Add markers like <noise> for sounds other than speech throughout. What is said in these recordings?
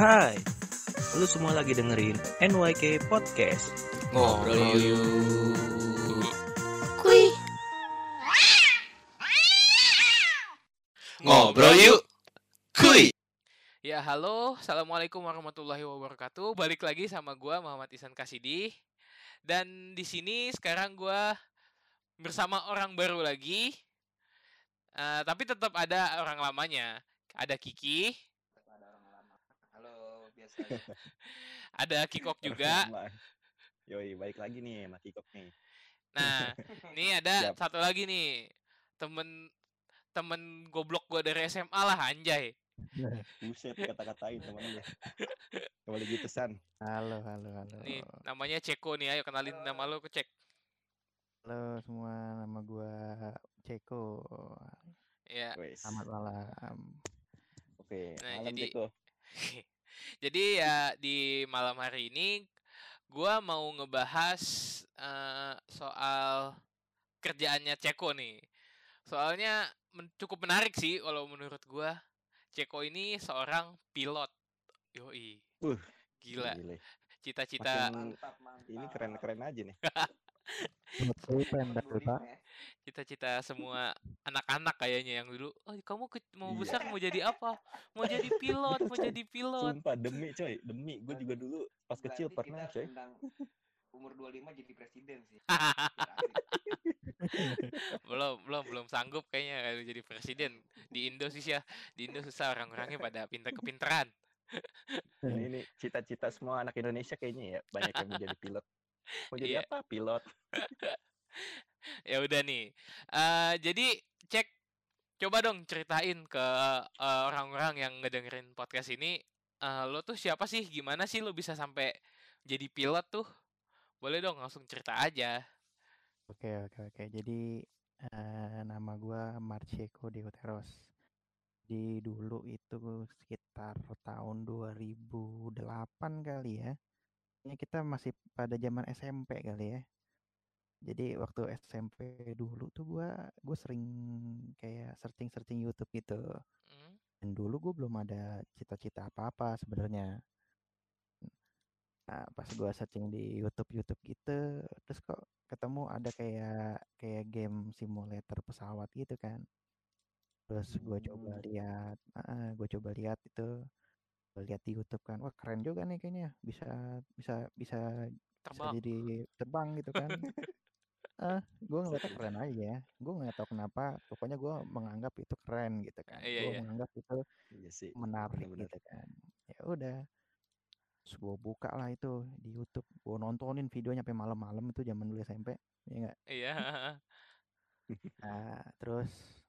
Hai, lu semua lagi dengerin NYK Podcast. Ngobrol yuk. Kuy. Ngobrol yuk. Kuy. Ya halo, assalamualaikum warahmatullahi wabarakatuh. Balik lagi sama gua Muhammad Isan Kasidi. Dan di sini sekarang gua bersama orang baru lagi. Eh, tapi tetap ada orang lamanya. Ada Kiki. <laughs> ada Kikok juga. Yoi, baik lagi nih sama Kikok nih. Nah, <laughs> ini ada Siap. satu lagi nih temen temen goblok gua dari SMA lah anjay. Buset kata-katain temen lu. <laughs> Gak boleh gitu, San. Halo, halo, halo. Nih namanya Ceko nih, ayo kenalin nama lo ke cek. Halo semua, nama gua Ceko. Ya. Selamat malam. Oke, Nah, malam jadi- Ceko. Jadi ya di malam hari ini gua mau ngebahas eh, soal kerjaannya Ceko nih. Soalnya men- cukup menarik sih kalau menurut gua. Ceko ini seorang pilot. Yoi. Uh, Gila. Gile. Cita-cita ini keren-keren aja nih. <laughs> Ya. cita-cita semua anak-anak kayaknya yang dulu, "Oh, kamu ke- mau Iya. besar mau jadi apa? Mau jadi pilot, mau jadi pilot." Sumpah demi coy, demi gue juga dulu pas kecil Berarti pernah kita coy. umur 25 jadi presiden sih. <laughs> belum belum belum sanggup kayaknya kalau jadi presiden di Indo sih ya di Indo susah orang-orangnya pada pintar kepintaran Ini, ini cita-cita semua anak Indonesia kayaknya ya banyak yang mau jadi pilot. Mau jadi Iya. apa? Pilot. <laughs> ya udah nih Eh, jadi cek coba dong ceritain ke eh, orang-orang yang ngedengerin podcast ini eh, lo tuh siapa sih gimana sih lo bisa sampai jadi pilot tuh boleh dong langsung cerita aja Oke, oke, oke. Jadi eh, nama gua Marceko Deoteros. Di dulu itu sekitar tahun 2008 kali ya. Ini kita masih pada zaman SMP kali ya. Jadi waktu SMP dulu tuh gua gue sering kayak searching-searching YouTube gitu. Hmm? Dan dulu gue belum ada cita-cita apa-apa sebenarnya. Nah, pas gua searching di YouTube YouTube gitu, terus kok ketemu ada kayak kayak game simulator pesawat gitu kan. Terus gua coba Hmm. lihat, gue coba lihat itu, lihat di YouTube kan, wah keren juga nih kayaknya, bisa bisa bisa bisa terbang jadi terbang gitu kan. Ah, gue ngeliatnya <laughs> keren aja. Gue nggak tahu kenapa, pokoknya gue menganggap itu keren gitu kan. Iya, Gue iya. menganggap itu Iya sih. menarik bener-bener. gitu kan ya udah terus gue buka lah itu di YouTube gue nontonin videonya sampai malam-malam itu zaman dulu SMP ya enggak iya nah terus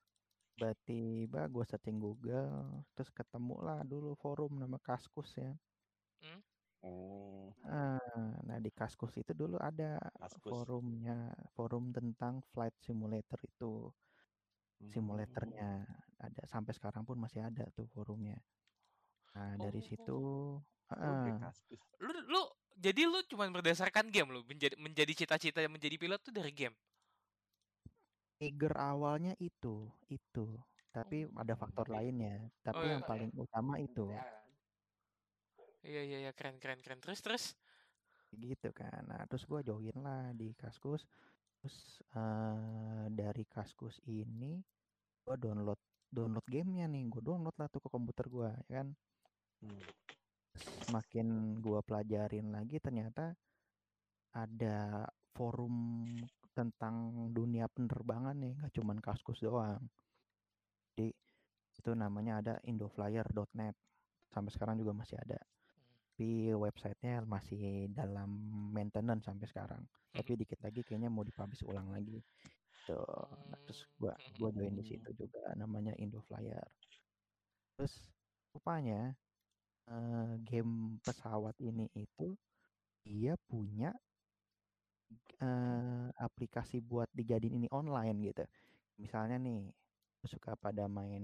tiba-tiba gue searching Google terus ketemu lah dulu forum nama Kaskus ya Oh, Ah, nah di Kaskus itu dulu ada Kaskus. forumnya forum tentang flight simulator itu Hmm. simulatornya ada sampai sekarang pun masih ada tuh forumnya nah dari Oh. situ Oke, ah, Kaskus. lu lu jadi lu cuma berdasarkan game lu menjadi menjadi cita-cita menjadi pilot tuh dari game trigger awalnya itu itu. Tapi ada faktor lainnya tapi iya. yang paling utama itu. Ya. Iya iya iya. Keren keren keren. Terus terus? Gitu kan. Nah terus gua join lah di kaskus. Terus eh, dari kaskus ini gua download download gamenya nih. Gua download lah tuh ke komputer gua ya kan? Hmm. semakin gua pelajarin lagi ternyata ada forum tentang dunia penerbangan nih nggak cuman kaskus doang. Jadi itu namanya ada indoflyer.net sampai sekarang juga masih ada. Tapi websitenya masih dalam maintenance sampai sekarang. Tapi dikit lagi kayaknya mau dipublish ulang lagi. Tuh nah, terus gua gua join di situ juga namanya indoflyer. Terus rupanya eh, game pesawat ini itu dia punya eh, aplikasi buat dijadiin ini online gitu misalnya nih suka pada main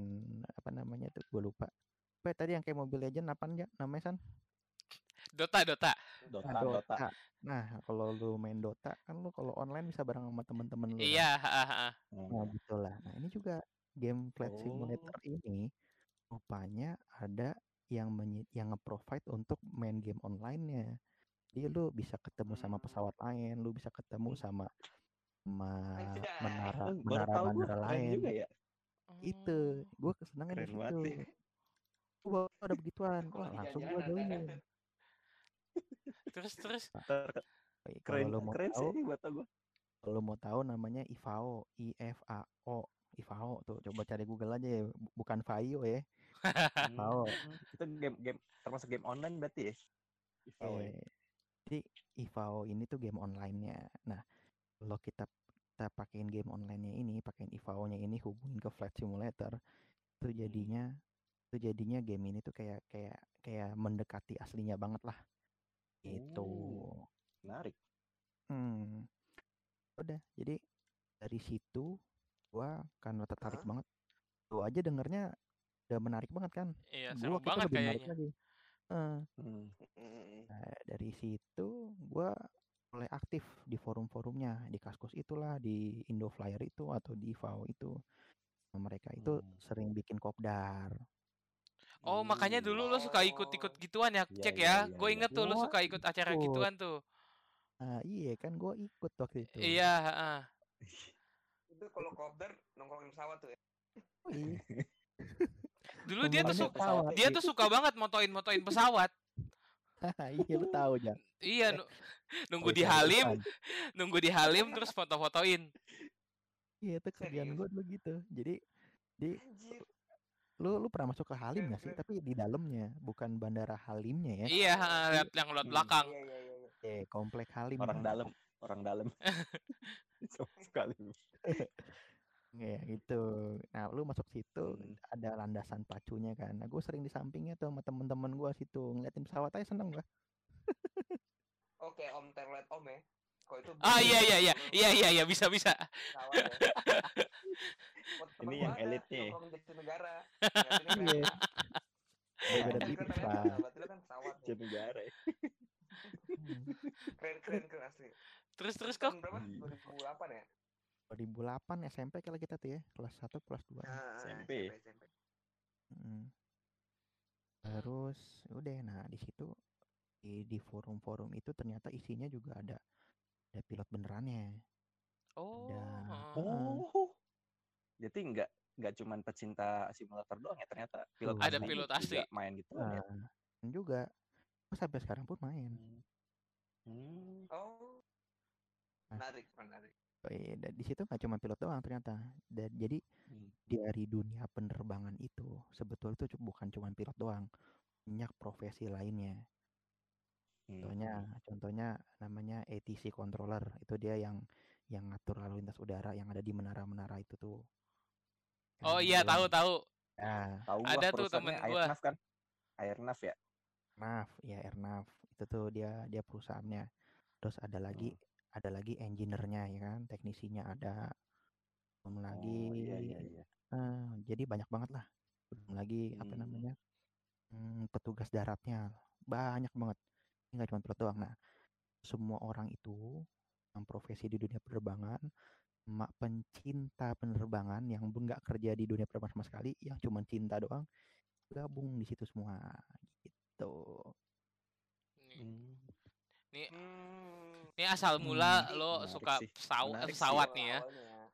apa namanya tuh gue lupa apa ya tadi yang kayak Mobile Legend apa aja namanya san Dota Dota Dota, Nah, Dota. Nah, kalau lu main Dota kan lu kalau online bisa bareng sama temen-temen lu. kan. iya ha, ha. Hmm. Nah, gitulah. Nah, ini juga game Flight Oh. Simulator ini rupanya ada yang menyi- yang nge-provide untuk main game online-nya. Jadi lu bisa ketemu sama Hmm. pesawat lain, lu bisa ketemu sama sama Anjay. menara <laughs> Oh, menara gue keren lain. juga ya. Itu, gue kesenangan di situ. baru ada begituan, <laughs> wah langsung gue kan. <laughs> Terus terus Keren, lu mau keren tahu, sih buat gue. kalau mau tahu namanya IFAO, I F A O, IFAO tuh. Coba cari Google aja ya, bu- bukan Vaio ya. IFAO. Itu game game termasuk game online berarti ya? IFAO ya? Jadi IFAO ini tuh game online-nya. Nah, kalau kita kita pakein game online-nya ini, pakein IFAO-nya ini hubungin ke Flight Simulator, itu jadinya itu jadinya game ini tuh kayak kayak kayak mendekati aslinya banget lah. Gitu. Oh. Menarik. Hmm. Udah, jadi dari situ gua karena tertarik Hah? banget. Lu aja dengernya udah menarik banget kan? iya Gua seru banget kayaknya. lagi. Hmm. Mm. Nah, dari situ gua mulai aktif di forum-forumnya, di Kaskus itulah, di Indoflyer itu atau di VAO itu. Nah, mereka itu Hmm. sering bikin kopdar. Oh, makanya dulu lo suka ikut-ikut Oh. gituan ya, Iya, Cek iya, ya. iya, Gue iya. inget tuh lo Gua suka ikut acara ikut. gituan tuh. Nah, iya kan gua ikut waktu itu. Iya, heeh. Itu kalau kopdar nongkrongin pesawat tuh ya. Oh, iya. <laughs> Dulu dia tuh suka dia tuh suka banget motoin-motoin pesawat. <laughs> iya lu tahu ya. Iya, nu- <laughs> nunggu di Halim, <laughs> nunggu di Halim terus foto-fotoin. Iya itu kerjaan gua dulu gitu. Jadi di lu lu pernah masuk ke Halim nggak sih? Tapi di dalamnya, bukan bandara Halimnya ya. Iya, lihat yang lihat Hmm. belakang. Iya iya iya. iya. Eh, komplek Halim. Orang dalam, orang dalam. Sama sekali. Ya gitu. Nah, lu masuk situ Hmm. ada landasan pacunya kan. Nah, gue sering di sampingnya tuh sama temen-temen gue situ ngeliatin pesawat aja seneng gua. Oke, Om Terlet Om ya. Kalau itu Ah iya iya iya. dulu Iya iya iya bisa bisa. ya. Buat <laughs> temen Ini gua yang ada, elitnya ya. nongkrong di negara. Ngeliatinnya <laughs> Iya. keren. Beda Kan tipis kan kan pesawat. nih. Jadi negara ya. <laughs> Keren keren keren asli. Terus terus kok tahun berapa? Iya. 2008 ya? 2008 SMP kalau kita tuh ya, kelas 1 kelas 2. Ah, SMP. SMP. Mm. Terus udah nah di situ di, di forum-forum itu ternyata isinya juga ada ada pilot benerannya. Oh. Ada. Oh. Jadi nggak nggak cuman pecinta simulator doang ya ternyata pilot. Ada asli pilot juga asli. main gitu Nah, ya. dan juga gua sampai sekarang pun main. Hmm. Oh. Nah. Menarik, menarik. Oh iya, dan di situ nggak cuma pilot doang ternyata. Dan jadi Hmm. dari dunia penerbangan itu sebetulnya itu bukan cuma pilot doang, banyak profesi lainnya. Hmm. Contohnya, contohnya namanya ATC controller. Itu dia yang yang ngatur lalu lintas udara yang ada di menara-menara itu tuh. Oh iya dia tahu tahu. Nah, Tahu Ada tuh temen gua. Airnav kan? Airnav ya? NAV, ya Airnav. Itu tuh dia dia perusahaannya. Terus ada lagi ada lagi engineer-nya ya kan, teknisinya ada. Belum lagi Oh iya iya iya. eh, jadi banyak banget lah. Belum lagi apa Hmm. namanya? hmm, petugas daratnya. Banyak banget. Ini nggak cuma pilot doang. Nah, semua orang itu yang profesi di dunia penerbangan, mak pencinta penerbangan yang bu- nggak kerja di dunia penerbangan sama sekali, yang cuma cinta doang, gabung di situ semua gitu. Nih, Hmm. nih, Hmm. Nih asal mula Hmm. lo Menarik suka sih, pesawat menarik sih. pesawat nih ya. Awalnya.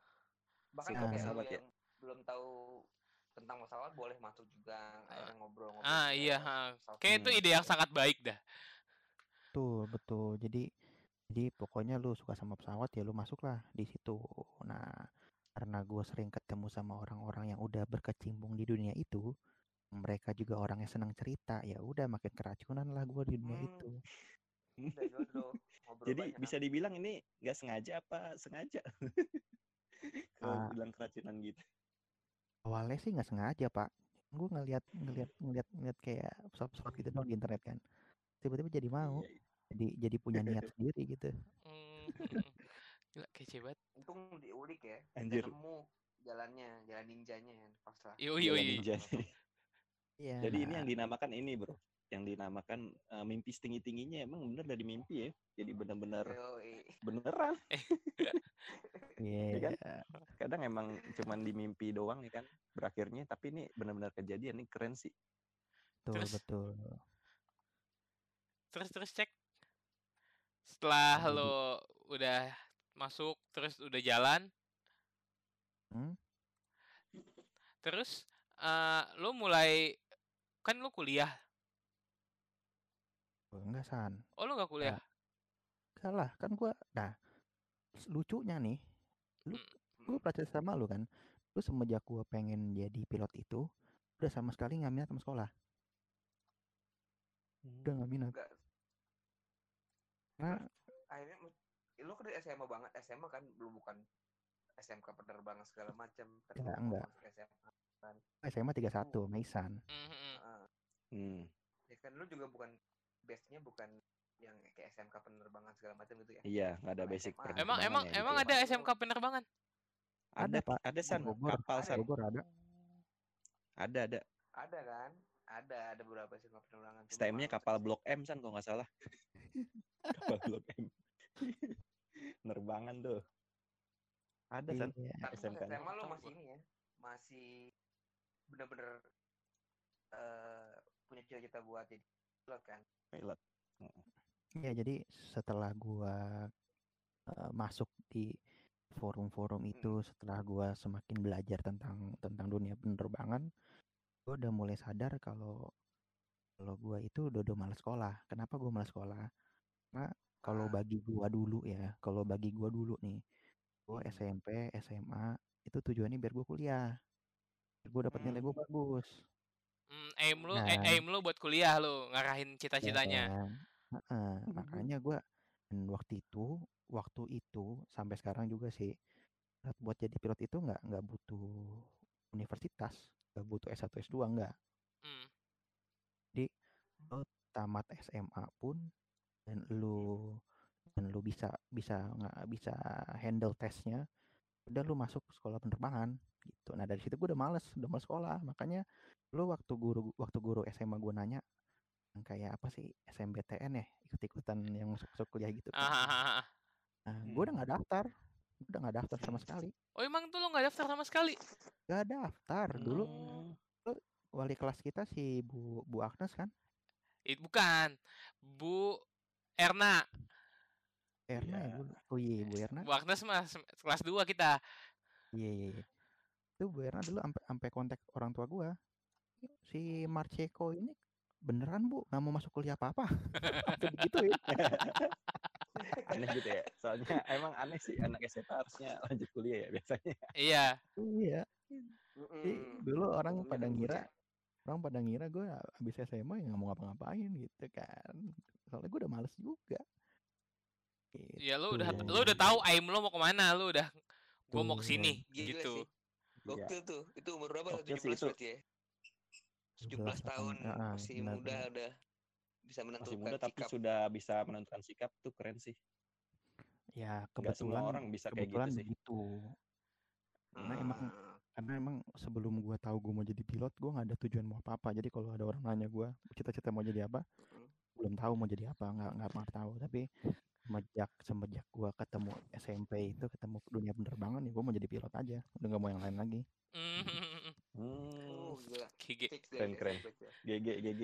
Bahkan Suka pesawat ya. yang belum tahu tentang pesawat boleh masuk juga akhirnya ngobrol-ngobrol. Ah iya, pesawat. Kayak itu ide yang sangat baik dah. Betul, betul. Jadi jadi pokoknya lu suka sama pesawat ya lu masuklah di situ. Nah, karena gue sering ketemu sama orang-orang yang udah berkecimpung di dunia itu, mereka juga orang yang senang cerita, ya udah makin keracunan lah gue di dunia Hmm. itu. Udah <laughs> jodoh, ngobrol Jadi banyak. bisa dibilang ini nggak sengaja apa sengaja? <laughs> Kalau Ah. bilang keracunan gitu. Awalnya sih nggak sengaja pak, gue ngeliat ngeliat ngeliat ngeliat kayak pesawat-pesawat gitu doang di internet kan. Tiba-tiba jadi mau, Iya, iya. jadi jadi punya <laughs> niat sendiri gitu. Hmm. Gila kece banget. Untung diulik ya. Anjir. Ketemu jalannya, jalan ninjanya kan pas lah. Yo Jalan yo yo. Nih. Iya. Jadi ini yang dinamakan ini bro, yang dinamakan eh, mimpi setinggi tingginya emang bener dari mimpi ya. Jadi bener-bener Yoi. beneran. <laughs> Iya. kan? Kadang emang cuman di mimpi doang ya kan berakhirnya, tapi ini benar-benar kejadian nih keren sih. betul Terus? betul. Terus terus cek. Setelah lo udah masuk terus udah jalan, Hmm? terus eh lo mulai kan lo kuliah. Oh, enggak san. Oh lo nggak kuliah? Enggak lah, kan gua nah lucunya nih, lu Hmm. gua percaya sama lu kan. Lu semenjak gua pengen jadi pilot itu udah sama sekali nggak minat sama sekolah. Udah nggak minat. Enggak. Karena Akhirnya lu kan dari SMA banget, SMA kan belum bukan SMK penerbangan segala macam. Tapi Enggak, lu masuk SMA. SMA 31 Maisan. Mhm. Heeh. Hmm. ya kan lu juga bukan base-nya bukan yang kayak SMK penerbangan segala macam gitu ya. Iya, nggak ada basic SMA. penerbangan Emang ya emang gitu emang ada SMK penerbangan? Ada, Ada, Pak. ada san, Bogor. kapal Ada san. ya? Bogor ada. Ada, ada. Ada kan? Ada, ada beberapa SMK penerbangan. STM-nya kapal Blok M san kalau nggak salah. <laughs> kapal Blok M. Penerbangan tuh. Ada san. Iya. SMK. SMA lo masih ini ya, masih bener-bener eh punya cita-cita buat jadi pilot kan? Pilot. Ya, jadi setelah gua eh, masuk di forum-forum itu, setelah gua semakin belajar tentang tentang dunia penerbangan, gua udah mulai sadar kalau kalau gua itu udah udah malas sekolah. Kenapa gua malas sekolah? Karena kalau Ah. bagi gua dulu ya, kalau bagi gua dulu nih, gua Hmm. SMP, SMA itu tujuannya biar gua kuliah. Gua dapat nilai gua Hmm. bagus. Hmm, aim lu Nah. eh, aim lu buat kuliah lu ngarahin Ya cita-citanya. kan? Heeh, makanya dan waktu itu waktu itu sampai sekarang juga sih buat jadi pilot itu nggak nggak butuh universitas, nggak butuh S1 S2 nggak. Hmm. Jadi lo tamat SMA pun dan lu dan lu bisa bisa nggak bisa handle tesnya, udah lu masuk sekolah penerbangan gitu. Nah dari situ gue udah males, udah males sekolah. Makanya lu waktu guru waktu guru SMA gue nanya kayak apa sih SMBTN ya ikut-ikutan yang masuk, masuk kuliah gitu kan. Ah, ah, ah, ah. Nah, gue udah nggak daftar, Gua udah nggak daftar sama sekali. Oh emang tuh lu nggak daftar sama sekali? Gak daftar dulu Hmm. wali kelas kita si Bu Bu Agnes kan, It, bukan. Bu Erna. Erna ya dulu. Oh iya Bu Erna. Bu Agnes mah sem- kelas 2 kita. Iya iya. iya. Itu Bu Erna dulu sampai sampai kontak orang tua gua. Si Marceko ini beneran Bu nggak mau masuk kuliah apa-apa. <laughs> Begitu ya. <laughs> aneh gitu ya. Soalnya emang aneh sih anak SMA harusnya lanjut kuliah ya biasanya. Iya. Iya. Jadi Mm-mm. dulu orang Sebelumnya pada ngira ya. orang pada ngira gue habis SMA ya nggak mau ngapa-ngapain gitu kan. Soalnya gue udah males juga. Gitu. Ya lu udah Gitu. lu udah tahu aim lu mau ke mana, lu udah gua mau ke Tuh. sini Gila gitu. Iya. Gokil tuh. Itu umur berapa? Gokil 17 sih itu. berarti ya? 17 17 tahun tahun. Ah, masih benar, muda benar. udah bisa menentukan Masih muda tapi sikap. sudah bisa menentukan sikap tuh keren sih. Ya Nggak semua kebetulan orang bisa kayak gitu kebetulan sih. begitu. Karena emang Ah. karena emang sebelum gua tahu gua mau jadi pilot, gua nggak ada tujuan mau apa-apa. Jadi kalau ada orang nanya gua cita-cita mau jadi apa, Mm. belum tahu mau jadi apa, nggak nggak pernah tahu. Tapi semenjak semenjak gua ketemu SMP itu ketemu dunia penerbangan ya gua mau jadi pilot aja. Udah nggak mau yang lain lagi. Hmm, Oh, gila. Keren, ya, keren. fix ya. GG GG.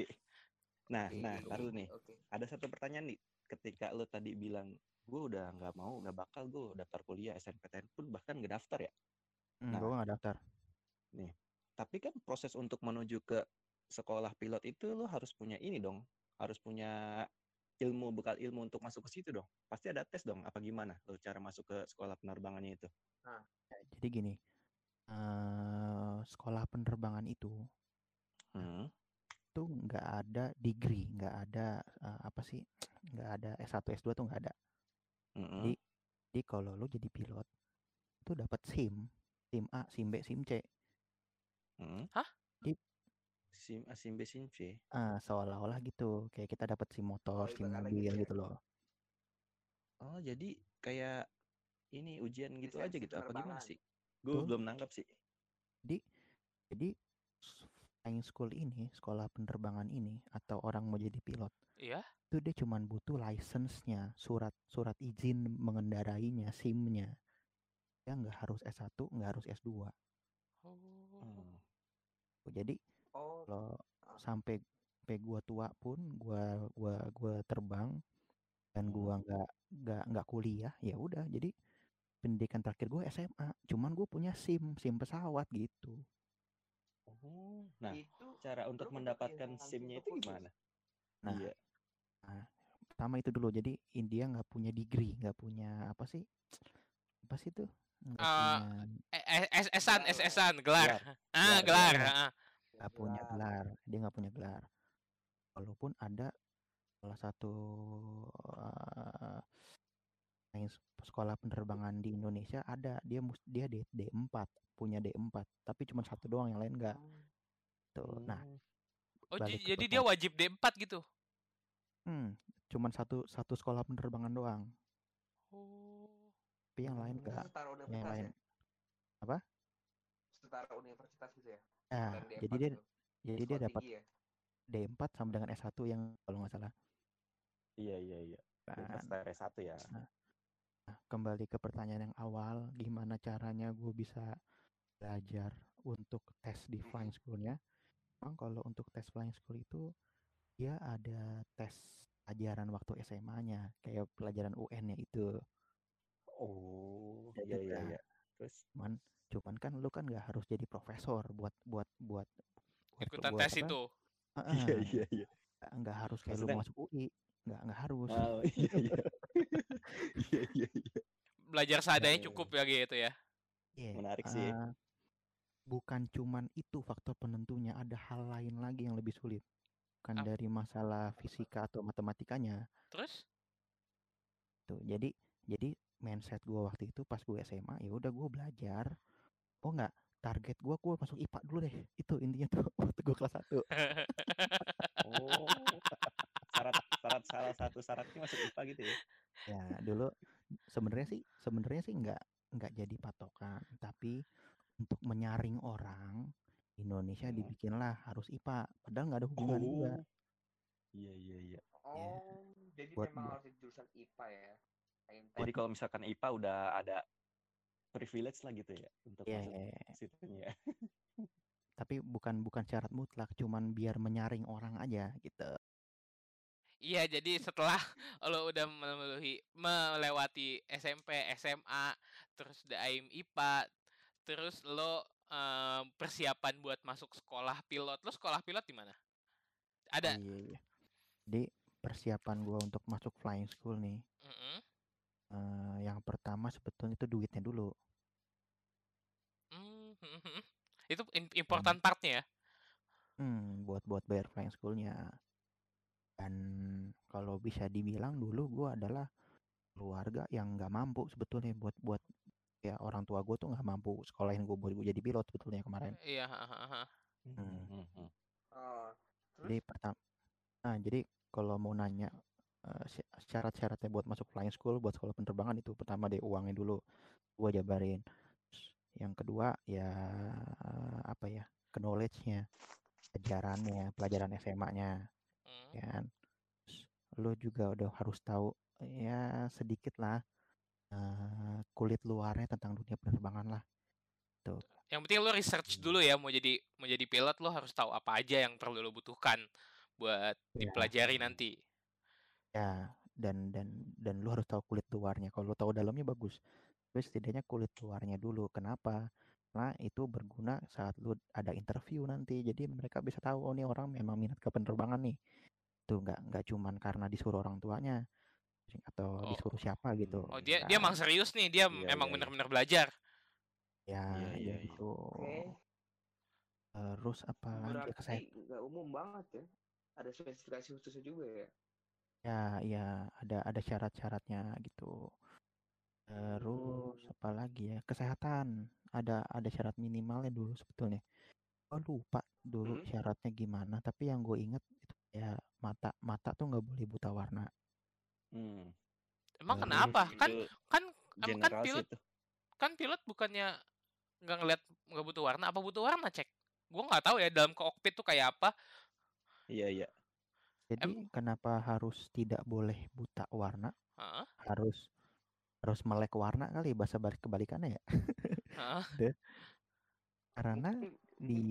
Nah, nah, taruh nih. Ada satu pertanyaan nih. Ketika lo tadi bilang gue udah nggak mau, nggak bakal gue daftar kuliah SNPTN pun bahkan nggak daftar ya. Hmm, Nah. gua nggak daftar. Tapi kan proses untuk menuju ke sekolah pilot itu lo harus punya ini dong, harus punya ilmu bekal ilmu untuk masuk ke situ dong. Pasti ada tes dong. Apa gimana lo cara masuk ke sekolah penerbangannya itu? Ya, jadi gini, eh sekolah penerbangan itu Hmm. tuh nggak ada degree, nggak ada eh, apa sih, nggak ada S1 S2 tuh nggak ada. Mm-mm. Jadi jadi kalau lu jadi pilot itu dapat SIM, SIM A, SIM B, SIM C. Mm. Hah? Di- Sim A, sim B, sim C. Ah, seolah-olah gitu, kayak kita dapat SIM motor, Oh, SIM mobil gitu ya. gitu loh. Oh, jadi kayak ini ujian gitu aja Lisensi gitu apa gimana sih? Gue belum nangkap sih. Jadi jadi flying school ini, sekolah penerbangan ini atau orang mau jadi pilot Iya. itu dia cuman butuh license-nya, surat surat izin mengendarainya, SIM-nya. Ya nggak harus S1, nggak harus S2. Oh. Hmm. Jadi kalau sampai sampai gua tua pun gua gua gua terbang dan gua nggak nggak nggak kuliah ya udah jadi pendidikan terakhir gue SMA cuman gue punya SIM SIM pesawat gitu Oh, nah itu cara untuk mendapatkan SIM-nya SIM itu gimana? nah Iya. pertama itu dulu jadi India nggak punya degree nggak punya apa sih apa sih tuh Eh, eh, SS-an, Gelar. Ah, Gelar, gelar. gelar. ah. Nggak punya Gelar. gelar dia nggak punya gelar walaupun ada salah satu eh, sains sekolah penerbangan di Indonesia ada dia mus- dia D, D4 punya D4 tapi cuma satu doang yang lain enggak tuh nah. Oh, ke jadi dia wajib D4 gitu. hmm, cuman satu satu sekolah penerbangan doang Oh. tapi yang lain Itu enggak yang lain ya? apa Setara universitas gitu ya? Nah Dan D4 jadi dia gitu. jadi dia dapat ya? D4 sama dengan S1 yang kalau nggak salah Iya iya iya. Setara S1 ya. Nah, kembali ke pertanyaan yang awal, gimana caranya gue bisa belajar untuk tes di flying schoolnya? Memang kalau untuk tes flying school itu dia ada tes pelajaran waktu SMA-nya, kayak pelajaran UN-nya itu. Oh, iya iya iya. Terus Cuman, cuman kan lu kan nggak harus jadi profesor buat buat buat buat Ikutan buat tes apa? itu. Heeh, iya iya iya. nggak- harus kayak lu Maksudnya- mau masuk UI, nggak nggak harus. Oh, <laughs> iya iya. Iya iya iya. Belajar seadanya Iya, cukup ya gitu ya. Iya, Menarik sih. eh, bukan cuman itu faktor penentunya, ada hal lain lagi yang lebih sulit. Bukan Ap- dari masalah fisika atau matematikanya. Terus? Tuh, jadi jadi mindset gua waktu itu pas gue SMA, ya udah gue belajar. Oh enggak, target gua gua masuk IPA dulu deh. Itu intinya tuh <laughs> waktu gua kelas 1. Oh. Syarat syarat salah satu syaratnya masuk IPA gitu ya. Ya, dulu sebenarnya sih sebenarnya sih enggak enggak jadi patokan, tapi untuk menyaring orang Indonesia Hmm. dibikinlah harus IPA, padahal nggak ada hubungan juga. Oh. Iya iya iya. Oh, jadi Buat- memang harus di jurusan IPA ya? Jadi kalau misalkan IPA udah ada privilege lah gitu ya untuk Iya, masuk iya, iya. situnya. <laughs> tapi bukan bukan syarat mutlak, cuman biar menyaring orang aja gitu. Iya, jadi setelah <laughs> lo udah memenuhi melewati SMP, SMA, terus DAIM IPA, terus lo eh, persiapan buat masuk sekolah pilot. Lo sekolah pilot di mana? Ada. Iya, iya. Jadi persiapan gua untuk masuk flying school nih, Mm-mm. Eh, yang pertama sebetulnya itu duitnya dulu. Mm, Itu im- important partnya ya. Hmm, buat buat bayar flying schoolnya. Dan kalau bisa dibilang dulu gua adalah keluarga yang nggak mampu sebetulnya buat buat ya orang tua gue tuh nggak mampu sekolahin gue buat gue jadi pilot sebetulnya kemarin. Iya. Hmm. Hmm, hmm. Oh, Jadi pertama, nah jadi kalau mau nanya eh, sy- syarat-syaratnya buat masuk flying school, buat sekolah penerbangan itu pertama deh uangnya dulu, gua jabarin. Yang kedua ya apa ya, knowledge-nya, pelajarannya, pelajaran SMA-nya, Mm. ya kan. Lo juga udah harus tahu ya sedikit lah eh, kulit luarnya tentang dunia penerbangan lah. Tuh. Yang penting lo research dulu ya mau jadi mau jadi pilot lo harus tahu apa aja yang perlu lo butuhkan buat Iya. dipelajari nanti. Ya, dan dan dan lu harus tahu kulit luarnya. Kalau lu tahu dalamnya bagus. Tapi setidaknya kulit luarnya dulu. Kenapa? Karena itu berguna saat lu ada interview nanti. Jadi mereka bisa tahu oh nih orang memang minat ke penerbangan nih. Tuh nggak nggak cuman karena disuruh orang tuanya atau Oh. disuruh siapa gitu. Oh dia dia Nggak. emang serius nih dia Iya, memang iya, iya. benar-benar belajar. ya, Iya, ya iya, iya. gitu. oke. Terus apa lagi ya? Berarti nggak umum banget ya? Ada spesifikasi khususnya juga ya? Ya, ya ada ada syarat-syaratnya gitu. Terus apa lagi ya? Kesehatan. Ada ada syarat minimalnya dulu sebetulnya. Gue lupa dulu Hmm. syaratnya gimana, tapi yang gue inget itu ya mata mata tuh nggak boleh buta warna. Hmm. Emang Terus kenapa? Kan Itu kan emang kan general sih pilot itu. kan pilot bukannya nggak ngeliat nggak butuh warna apa butuh warna cek? Gua nggak tahu ya dalam kokpit tuh kayak apa. Iya iya. Jadi kenapa harus tidak boleh buta warna? Heeh, Harus harus melek warna kali bahasa balik kebalikannya ya. heeh. <laughs> Karena di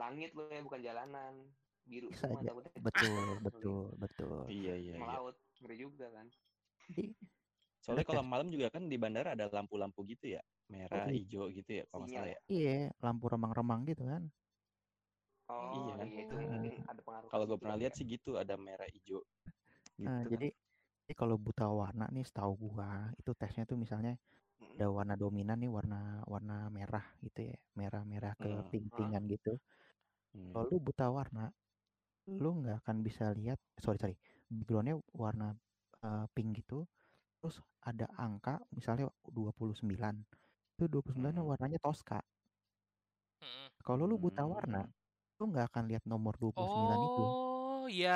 langit lo ya bukan jalanan. biru Bisa semua aja. takutnya Betul, <laughs> betul, betul. Iya iya iya. melaut ngeri juga kan Soalnya kalau malam juga kan di bandara ada lampu-lampu gitu ya, merah, iya. hijau gitu ya, kalau Sinyal salah ya? ya. iya lampu remang-remang gitu kan. Oh Iya. iya, itu Ah. mungkin ada pengaruh Kalau gue pernah kali lihat ya. sih gitu, ada merah, hijau. Gitu Nah, kan. jadi jadi kalau buta warna nih setahu gua itu tesnya tuh misalnya Mm-mm. ada warna dominan nih warna warna merah gitu ya merah-merah ke Hmm. pink-pinkan gitu Hmm. kalau lu buta warna lu nggak akan bisa lihat sorry sorry backgroundnya warna eh, pink gitu terus ada angka misalnya 29 itu 29 Hmm. warnanya Mm-mm. kalau lu buta warna Hmm. Lu nggak akan lihat nomor 29 itu Oh iya,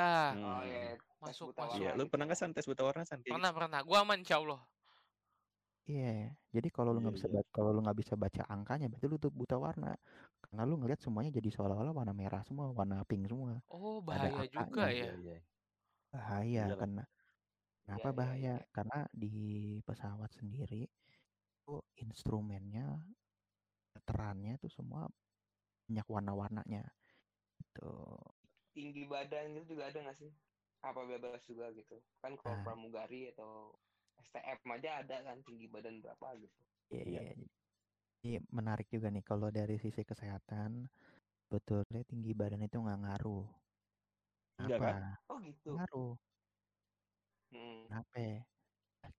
oh Hmm. iya tes Masuk, masuk. Iya, lu pernah nggak San tes buta warna San? Pernah pernah. Gua aman insya Allah. Iya, jadi kalau lu Iya, nggak bisa iya. baca, kalau lu nggak bisa baca angkanya, berarti lu tuh buta warna. Karena lu ngelihat semuanya jadi seolah-olah warna merah semua, warna pink semua. Oh bahaya juga ya. Iya, iya. Bahaya karena kenapa Iya, iya, bahaya? iya. Karena di pesawat sendiri itu instrumennya, meterannya itu semua banyak warna-warnanya. Gitu. tinggi badan gitu juga ada nggak sih apa bebas juga gitu kan kalau Nah. pramugari atau STM aja ada kan tinggi badan berapa gitu Iya, Iya. iya. Jadi menarik juga nih kalau dari sisi kesehatan, betulnya tinggi badan itu nggak ngaruh. Enggak kan? Apa? oh gitu Ngaruh. Hmm. Kenapa? ya?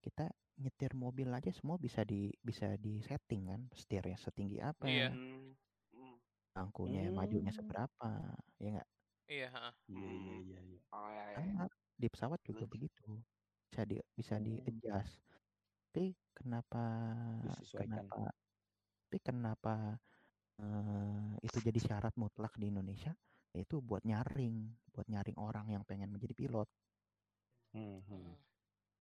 Kita nyetir mobil aja semua bisa di bisa di setting kan, setirnya setinggi apa, Iya. Hmm. Hmm. majunya Hmm. seberapa, ya nggak? Iya. Iya, iya, Hmm. iya, iya. oh ya, ya. Sama di pesawat juga Terus? begitu, bisa di bisa di Oh. adjust. Tapi kenapa Disesuaikan. kenapa tapi kenapa eh, itu jadi syarat mutlak di Indonesia? Itu buat nyaring, buat nyaring orang yang pengen menjadi pilot. Hmm, hmm.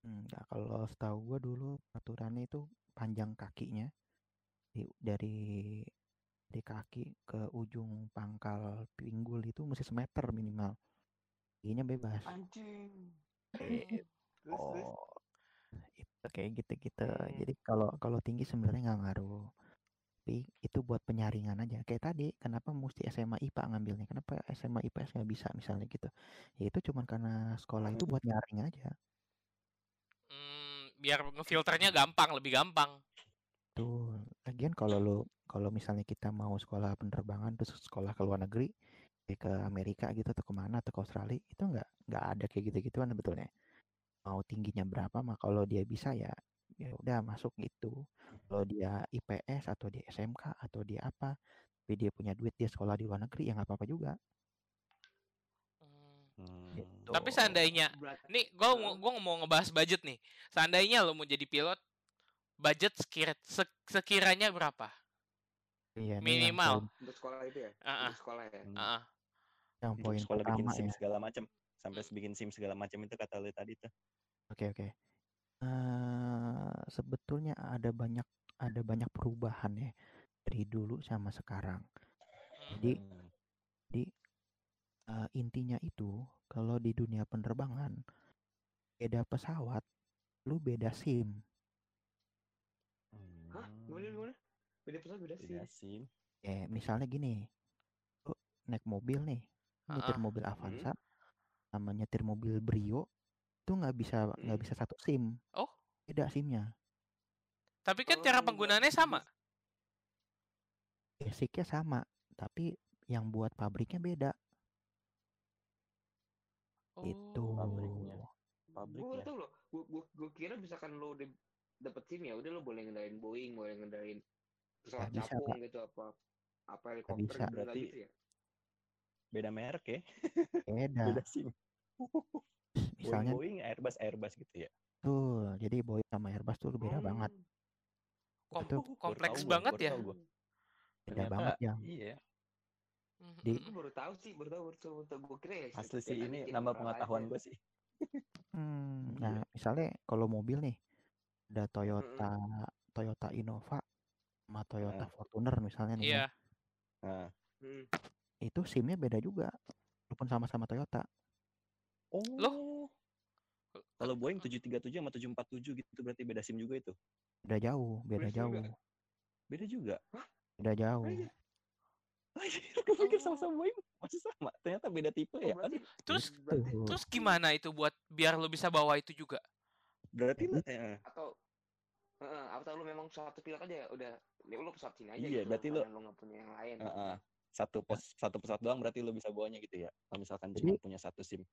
Hmm, Nah, kalau setahu gua dulu aturannya itu panjang kakinya di- dari dari kaki ke ujung pangkal pinggul itu mesti semeter minimal. Tingginya bebas. anjing Eh, terus Oh, itu kayak gitu-gitu. Hmm. Jadi kalau kalau tinggi sebenarnya nggak ngaruh. Tapi itu buat penyaringan aja. Kayak tadi, kenapa mesti SMA IPA ngambilnya? Kenapa SMA IPS nggak bisa misalnya gitu? Ya itu cuman karena sekolah itu buat nyaring aja. Hmm, biar ngefilternya gampang, lebih gampang. Tuh, lagian kalau lu kalau misalnya kita mau sekolah penerbangan terus sekolah ke luar negeri, kayak ke Amerika gitu atau ke mana atau ke Australia itu nggak nggak ada kayak gitu-gituan sebetulnya. Mau tingginya berapa mah kalau dia bisa ya ya udah masuk gitu. Kalau dia IPS atau dia SMK atau dia apa, tapi dia punya duit dia sekolah di luar negeri ya nggak apa-apa juga. Hmm. Gitu. Tapi seandainya, berat nih gua mau gua mau ngebahas budget nih. Seandainya lo mau jadi pilot, budget sekira, sek- sekiranya berapa? Iya, Minimal. untuk sekolah itu ya Ah, ah. untuk sekolah ya Hmm. Ah, yang Untuk poin sekolah bikin SIM ya. segala macam, sampai bikin SIM segala macam itu kata lu tadi tuh. Oke oke. Eh, sebetulnya ada banyak ada banyak perubahan ya dari dulu sama sekarang. Hmm. Jadi Hmm. di eh, intinya itu kalau di dunia penerbangan beda pesawat, lu beda SIM. hah Hmm. gimana gimana beda pesawat beda sih Beda. Ya misalnya gini, lu naik mobil nih, nyetir Ah, mobil Avanza, sama nyetir mobil Brio itu nggak bisa nggak Hmm. bisa satu SIM. Oh. Beda SIM-nya. Tapi kan Oh, cara penggunaannya sama. Basicnya sama, tapi yang buat pabriknya beda. Itu. Oh. Pabriknya. gue Pabriknya. tau loh gue gue gue kira misalkan lo udah dapet SIM ya udah lo boleh ngendalin Boeing boleh ngendalin pesawat bisa, capung Pak. gitu apa apa helikopter bisa. gitu Berarti- gitu ya Beda merek ya. Beda. <laughs> Beda SIM. <laughs> Misalnya Boeing, Boeing, Airbus, Airbus gitu ya. tuh, jadi Boeing sama Airbus tuh beda Hmm. banget. Kom- Itu <laughs> kompleks tahu gua, banget ya. gua. beda Ternyata banget ya. Iya. Hmm, Di- hmm, gue hmm. baru tahu sih baru tahu baru tahu, baru tahu. gue kira ya Asli sih ini nambah pengetahuan gue sih. Hmm, Iya. nah, misalnya kalau mobil nih ada Toyota Toyota Innova sama Toyota Nah. Fortuner misalnya nih ya. Iya. Nah. Hmm. Itu SIM-nya beda juga. Walaupun sama-sama Toyota. Oh. Loh? Kalau Boeing 737 sama 747 gitu berarti beda SIM juga itu. Beda jauh, beda Beda juga. jauh. Beda juga. Beda jauh. Iya. <laughs> gue pikir Oh. sama-sama Boeing masih sama ternyata beda tipe Oh, ya aduh Terus Tuh. terus gimana itu buat biar lo bisa bawa itu juga? berarti eh, atau Heeh, atau lu memang satu pilot aja udah ya lu pesawat sini aja Iya, gitu berarti lu- lu nggak punya yang lain eh, eh, satu pos satu pesawat doang berarti lu bisa bawanya gitu ya kalau misalkan Jadi- cuma punya satu sim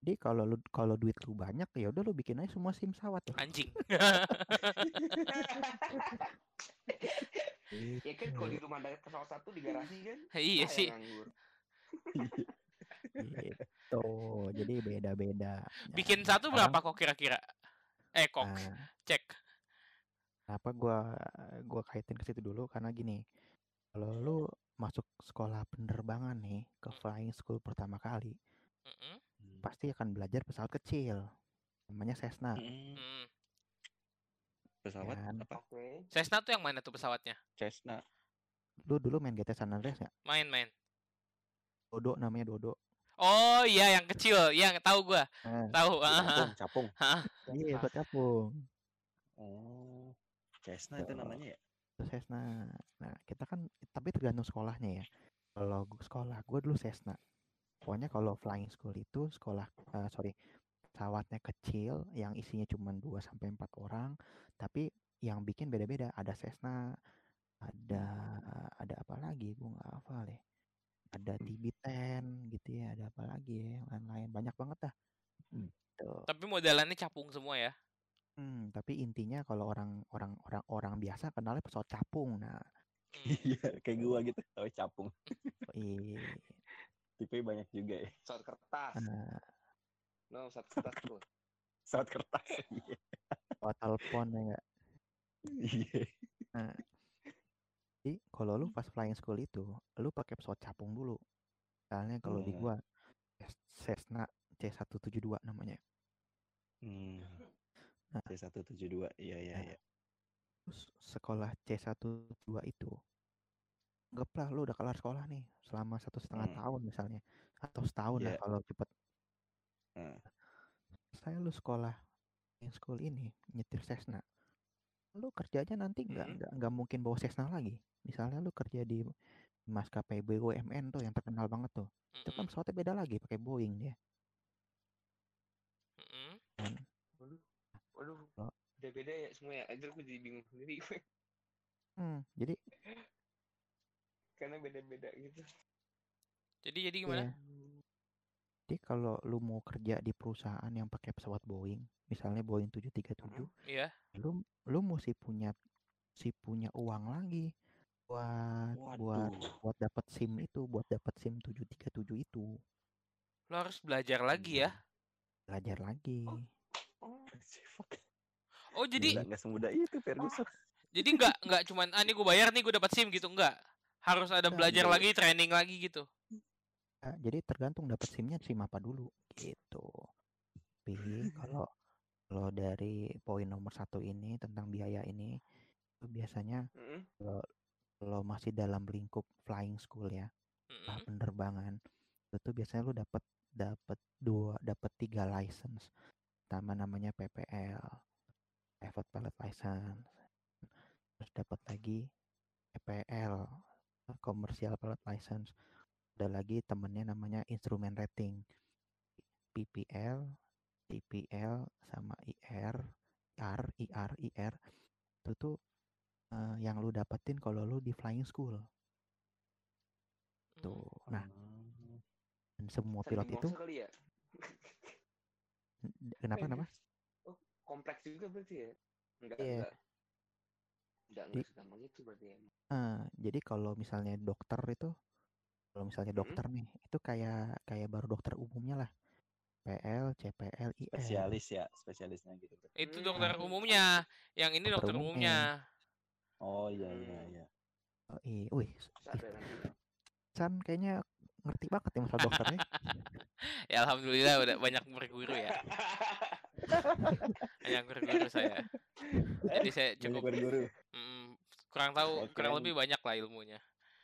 Jadi kalau lu kalau duit lu banyak ya udah lu bikin aja semua SIM pesawat tuh. Anjing. <laughs> ya kan kalau di rumah ada pesawat satu di garasi kan <laughs> iya ah, sih. Gitu. Jadi beda-beda. Bikin Nah, satu sekarang, berapa kok kira-kira? Eh kok Nah, cek. Kenapa gua gua kaitin ke situ dulu karena gini. Kalau lu masuk sekolah penerbangan nih ke flying school pertama kali, Mm-mm. pasti akan belajar pesawat kecil. Namanya Cessna. Mm, Mm. pesawat Kan. apa oke Cessna tuh yang mana tuh pesawatnya? Cessna Lu dulu main GTA San Andreas nggak? Main-main. Dodo namanya Dodo. Oh iya yang kecil, yang tahu gua. Nah, Tahu. ah, <laughs> capung capung iya buat capung. oh Cessna itu namanya ya Itu Cessna. Nah, kita kan tapi tergantung sekolahnya ya. Kalau sekolah, gua dulu Cessna. Pokoknya kalau flying school itu sekolah eh, sorry pesawatnya kecil yang isinya cuma 2 sampai 4 orang, tapi yang bikin beda-beda. Ada Cessna, ada ada apa lagi? Gua nggak hafal ya. Ada TB10 gitu ya, ada apa lagi ya yang lain-lain. Banyak banget dah. Hmm. Tuh. Tapi modelannya capung semua ya. Hmm, tapi intinya kalau orang orang orang orang biasa kenalnya pesawat capung. Nah, Hmm. <laughs> iya kayak gua gitu tapi capung i- tipe banyak juga ya pesawat kertas eh, no pesawat kertas tuh pesawat kertas <laughs> iya pesawat telepon ya nggak? iya Jadi kalau lu pas flying school itu, lu pakai pesawat capung dulu. Misalnya kalau di Hmm. gua Ces- Cessna C172 namanya. hmm. Nah. C172 iya iya Nah. iya Terus sekolah C172 itu, anggaplah lu udah kelar sekolah nih selama satu setengah Hmm. tahun misalnya, atau setahun lah Iya. kalau cepet. Hmm. Saya lu sekolah flying school ini nyetir Cessna, lu kerjanya nanti nggak Mhm. nggak nggak mungkin bawa Cessna lagi. Misalnya lu kerja di maskapai BUMN tuh yang terkenal banget tuh, itu kan Mm-mm. pesawatnya beda lagi pakai Boeing dia. Kan. Waduh Oh. beda beda ya semua ya anjir gue jadi bingung sendiri gue <laughs> Hmm, jadi karena beda beda gitu Jadi jadi gimana? ya, jadi kalau lu mau kerja di perusahaan yang pakai pesawat Boeing, misalnya Boeing 737, Iya. lu lu mesti punya si punya uang lagi buat buat waduh buat dapat SIM itu, buat dapat SIM 737 itu. Lo harus belajar lagi ya. Belajar lagi. oh. <laughs> Oh jadi Gila, nggak semudah itu Ferguson jadi nggak nggak cuman ah nih gue bayar nih gue dapat SIM gitu enggak. Harus ada Nggak, belajar nggak. lagi, training lagi gitu. Ya, jadi tergantung dapat SIM-nya SIM apa dulu gitu. Tapi kalau kalau dari poin nomor satu ini tentang biaya ini itu biasanya kalau masih dalam lingkup flying school ya, Mm-mm. penerbangan itu tuh biasanya lu dapat dapat dua dapat tiga license. Pertama namanya PPL, Private Pilot License. Terus dapat lagi PPL, Commercial Pilot License. Ada lagi temennya namanya instrumen rating. PPL, TPL sama IR, IR, IR, IR. Itu tuh eh, yang lu dapetin kalau lu di flying school. Tuh. Nah, Hmm. dan semua pilot itu ya kenapa kenapa? oh kompleks juga berarti ya enggak Iya. enggak enggak segampang itu berarti ya Eh, jadi kalau misalnya dokter itu, kalau misalnya Mm-mm. dokter nih, itu kayak kayak baru dokter umumnya lah. PL, CPL, IR. spesialis ya spesialisnya gitu Itu Hmm. dokter umumnya. Yang ini Dokter dokter umumnya. umumnya. oh iya iya Hmm. iya Oh, iya. Wih, San kayaknya ngerti banget ya masalah dokternya. <laughs> Ya alhamdulillah udah banyak berguru ya. <laughs> Banyak berguru saya. Jadi saya banyak cukup berguru mm, kurang tahu, Oh, kurang lebih banyak lah ilmunya.